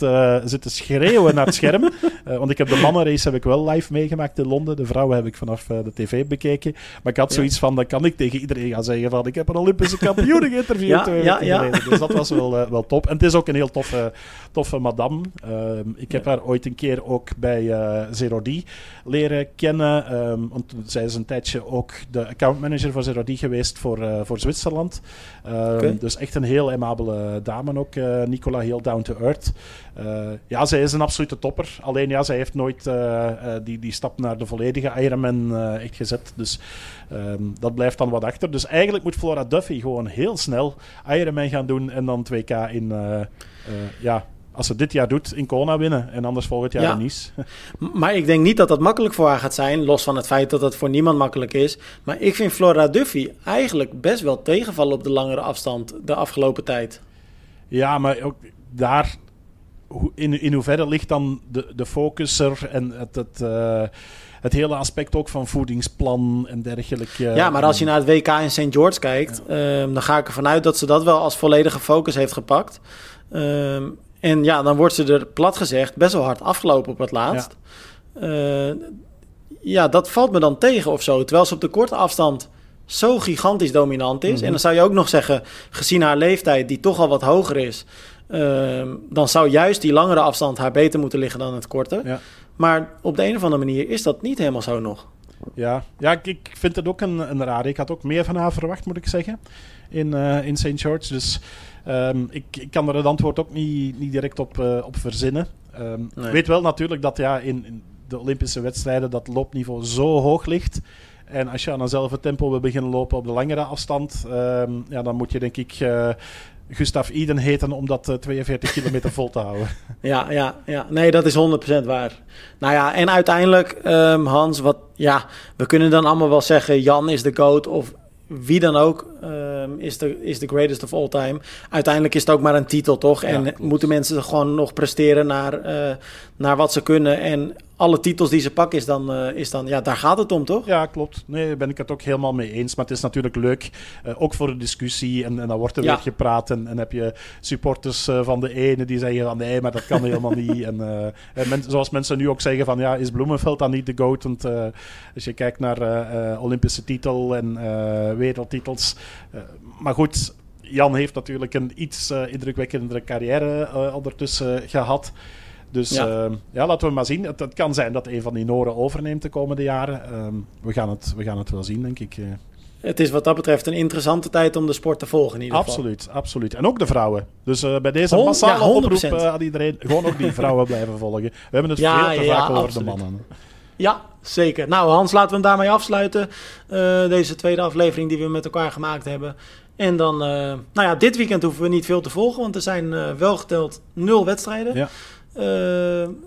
zitten schreeuwen naar het scherm. Eh, want ik heb de mannenrace heb ik wel live meegemaakt in Londen. De vrouwen heb ik vanaf eh, de tv bekeken. Maar ik had zoiets van, dan kan ik tegen iedereen gaan zeggen van, ik heb een Olympische kampioen geïnterviewd Ja. Dus dat was wel, eh, wel top. En het is ook een heel toffe, toffe madame. Ehm, ik heb haar ooit een keer ook bij eh Zero D leren kennen. ehm, want zij is een tijdje ook de accountmanager voor Zero D geweest voor, voor Zwitserland. Ehm. Dus echt een heel aimabele dame ook, Nicola, heel down to earth. Ja, zij is een absolute topper. Alleen ja, zij heeft nooit eh, eh, die, die stap naar de volledige Ironman eh, echt gezet. Dus ehm, dat blijft dan wat achter. Dus eigenlijk moet Flora Duffy gewoon heel snel Ironman gaan doen en dan 2K in... ja, als ze dit jaar doet, in Kona winnen. En anders volgend jaar Ja. in Nice. Maar ik denk niet dat dat makkelijk voor haar gaat zijn. Los van het feit dat het voor niemand makkelijk is. Maar ik vind Flora Duffy eigenlijk best wel tegenvallen op de langere afstand de afgelopen tijd. Ja, maar ook daar... In, in hoeverre ligt dan de, de focus er en het, het, eh, het hele aspect ook van voedingsplan en dergelijke? Ja, maar als je naar het WK in St. George kijkt, ehm, dan ga ik ervan uit dat ze dat wel als volledige focus heeft gepakt. Ehm, en ja, dan wordt ze er plat gezegd best wel hard afgelopen op het laatst. Ja. ja, dat valt me dan tegen of zo. Terwijl ze op de korte afstand zo gigantisch dominant is. Mhm. En dan zou je ook nog zeggen, gezien haar leeftijd, die toch al wat hoger is, ehm, dan zou juist die langere afstand haar beter moeten liggen dan het korte. Ja. Maar op de een of andere manier is dat niet helemaal zo nog. Ja, ja ik, ik vind het ook een, een raar. Ik had ook meer van haar verwacht, moet ik zeggen, in, eh, in St. George. Dus ehm, ik, ik kan er het antwoord ook niet, niet direct op, eh, op verzinnen. Ehm, Nee. Ik weet wel natuurlijk dat ja, in, in de Olympische wedstrijden dat loopniveau zo hoog ligt. En als je aan eenzelfde tempo wil beginnen lopen op de langere afstand, ja, dan moet je denk ik eh Gustav Iden heten om dat eh, 42 kilometer vol te houden. Ja, ja, ja. Nee, dat is 100% waar. Nou ja, en uiteindelijk, ehm, Hans, wat, ja, we kunnen dan allemaal wel zeggen: Jan is de GOAT of wie dan ook ehm, is, de, is de greatest of all time. Uiteindelijk is het ook maar een titel, toch? En moeten mensen gewoon nog presteren naar, eh, naar wat ze kunnen. En alle titels die ze pakken, is dan, eh, is dan, ja, daar gaat het om, toch? Ja, klopt. Nee, daar ben ik het ook helemaal mee eens. Maar het is natuurlijk leuk, eh, ook voor de discussie. En, en dan wordt er Ja. weer gepraat. En, en heb je supporters eh, van de ene die zeggen van nee, maar dat kan helemaal niet. En, en men- zoals mensen nu ook zeggen van ja, is Bloemenveld dan niet de GOAT? Want als je kijkt naar Olympische titel en wereldtitels. maar goed, Jan heeft natuurlijk een iets indrukwekkendere carrière ondertussen gehad. Dus Ja. ja. ja, laten we maar zien. Het, het kan zijn dat een van die Noren overneemt de komende jaren. Ehm, we, gaan het, we gaan het wel zien, denk ik. eh. Het is wat dat betreft een interessante tijd om de sport te volgen in ieder geval. Absoluut, absoluut. En ook de vrouwen. Dus eh, bij deze massale ja, 100%. oproep eh, aan iedereen, gewoon ook die vrouwen blijven volgen. We hebben het Ja, veel te vaak over absoluut. de mannen. Ja, zeker. Nou, Hans, laten we hem daarmee afsluiten. Deze tweede aflevering die we met elkaar gemaakt hebben. En dan, nou ja, dit weekend hoeven we niet veel te volgen, want er zijn wel geteld nul wedstrijden. Ja.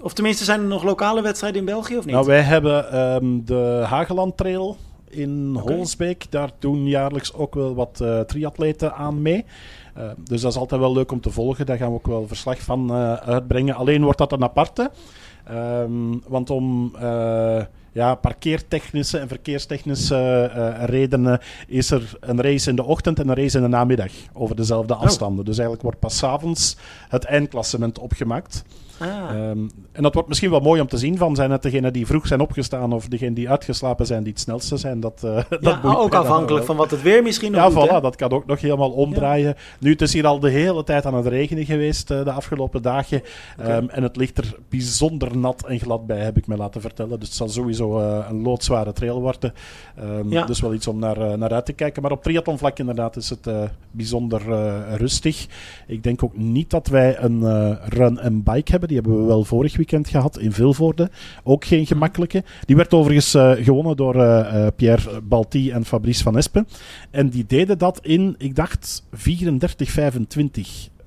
Of tenminste, zijn er nog lokale wedstrijden in België of niet? Nou, wij hebben um, de Hageland Trail in okay. Holsbeek. Daar doen jaarlijks ook wel wat uh, triatleten aan mee. Uh, dus dat is altijd wel leuk om te volgen. Daar gaan we ook wel verslag van uitbrengen. Alleen wordt dat een aparte. Um, want om ja, parkeertechnische en verkeerstechnische uh, redenen is er een race in de ochtend en een race in de namiddag over dezelfde oh. afstanden. Oh. Dus eigenlijk wordt pas avonds het eindklassement opgemaakt. Ah. Um, en dat wordt misschien wel mooi om te zien van zijn het degenen die vroeg zijn opgestaan of degenen die uitgeslapen zijn die het snelste zijn. Dat, uh, ja, dat ook afhankelijk van wat het weer misschien nog Ja, voilà, dat kan ook nog helemaal omdraaien. Nu, het is hier al de hele tijd aan het regenen geweest uh, de afgelopen dagen. Okay. Um, en het ligt er bijzonder nat en glad bij, heb ik me laten vertellen. Dus het zal sowieso uh, een loodzware trail worden. Um, ja. Dus wel iets om naar, naar uit te kijken. Maar op triathlonvlak inderdaad is het bijzonder rustig. Ik denk ook niet dat wij een run en bike hebben. Die hebben we wel vorig weekend gehad in Vilvoorde. Ook geen gemakkelijke. Die werd overigens uh, gewonnen door uh, Pierre Balti en Fabrice van Espen. En die deden dat in, ik dacht, 34-25.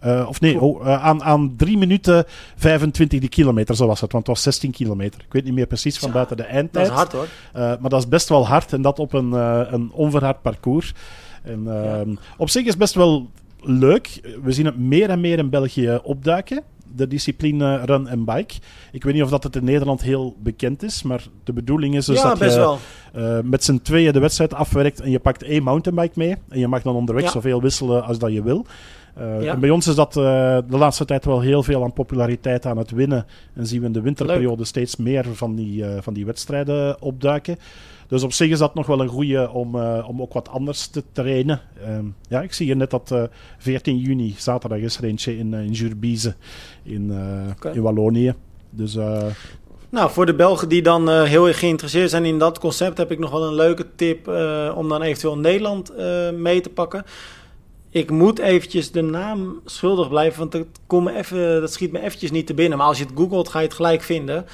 Uh, of nee, oh, uh, aan, aan 3 minuten 25 die kilometer, zo was het. Want het was 16 kilometer. Ik weet niet meer precies van ja, buiten de eindtijd. Dat is hard hoor. Uh, maar dat is best wel hard. En dat op een, een onverhard parcours. En, ja. Ehm, op zich is het best wel leuk. We zien het meer en meer in België opduiken de discipline run en bike. Ik weet niet of dat het in Nederland heel bekend is, maar de bedoeling is dus ja, dat je. Uh, met z'n tweeën de wedstrijd afwerkt en je pakt één mountainbike mee. En je mag dan onderweg ja. zoveel wisselen als dat je wil. Uh, ja. En bij ons is dat uh, de laatste tijd wel heel veel aan populariteit aan het winnen. En zien we in de winterperiode Leuk. steeds meer van die, van die wedstrijden opduiken. Dus op zich is dat nog wel een goede om, uh, om ook wat anders te trainen. Um, ja, ik zie hier net dat uh, 14 juni, zaterdag, is er eentje in, in Jurbize in, okay. in Wallonië. Dus... Nou, voor de Belgen die dan uh, heel erg geïnteresseerd zijn in dat concept, heb ik nog wel een leuke tip uh, om dan eventueel Nederland uh, mee te pakken. Ik moet eventjes de naam schuldig blijven, want dat, kom me even, dat schiet me eventjes niet te binnen. Maar als je het googelt, ga je het gelijk vinden.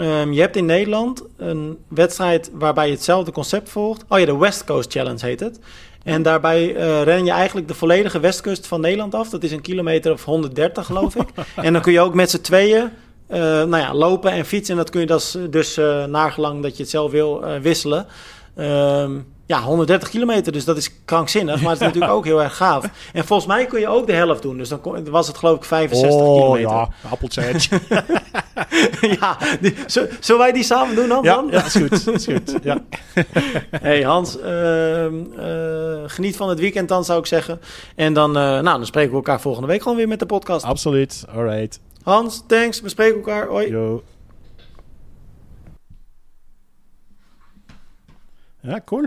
Um, je hebt in Nederland een wedstrijd waarbij je hetzelfde concept volgt. Oh ja, de West Coast Challenge heet het. En daarbij uh, ren je eigenlijk de volledige westkust van Nederland af. Dat is een kilometer of 130, geloof ik. en dan kun je ook met z'n tweeën uh, nou ja, lopen en fietsen. En dat kun je dus, dus uh, naargelang dat je het zelf wil wisselen. Um, ja, 130 kilometer, dus dat is krankzinnig. Maar het is natuurlijk ook heel erg gaaf. En volgens mij kun je ook de helft doen. Dus dan was het geloof ik 65 oh, kilometer. ja, appeltje. ja, die, zullen wij die samen doen dan? Ja, ja is goed. Is goed ja. hey Hans, uh, uh, geniet van het weekend dan zou ik zeggen. En dan, uh, nou, dan spreken we elkaar volgende week gewoon weer met de podcast. Absoluut, alright. Hans, thanks. We spreken elkaar. Hoi. Yo. Ja, cool.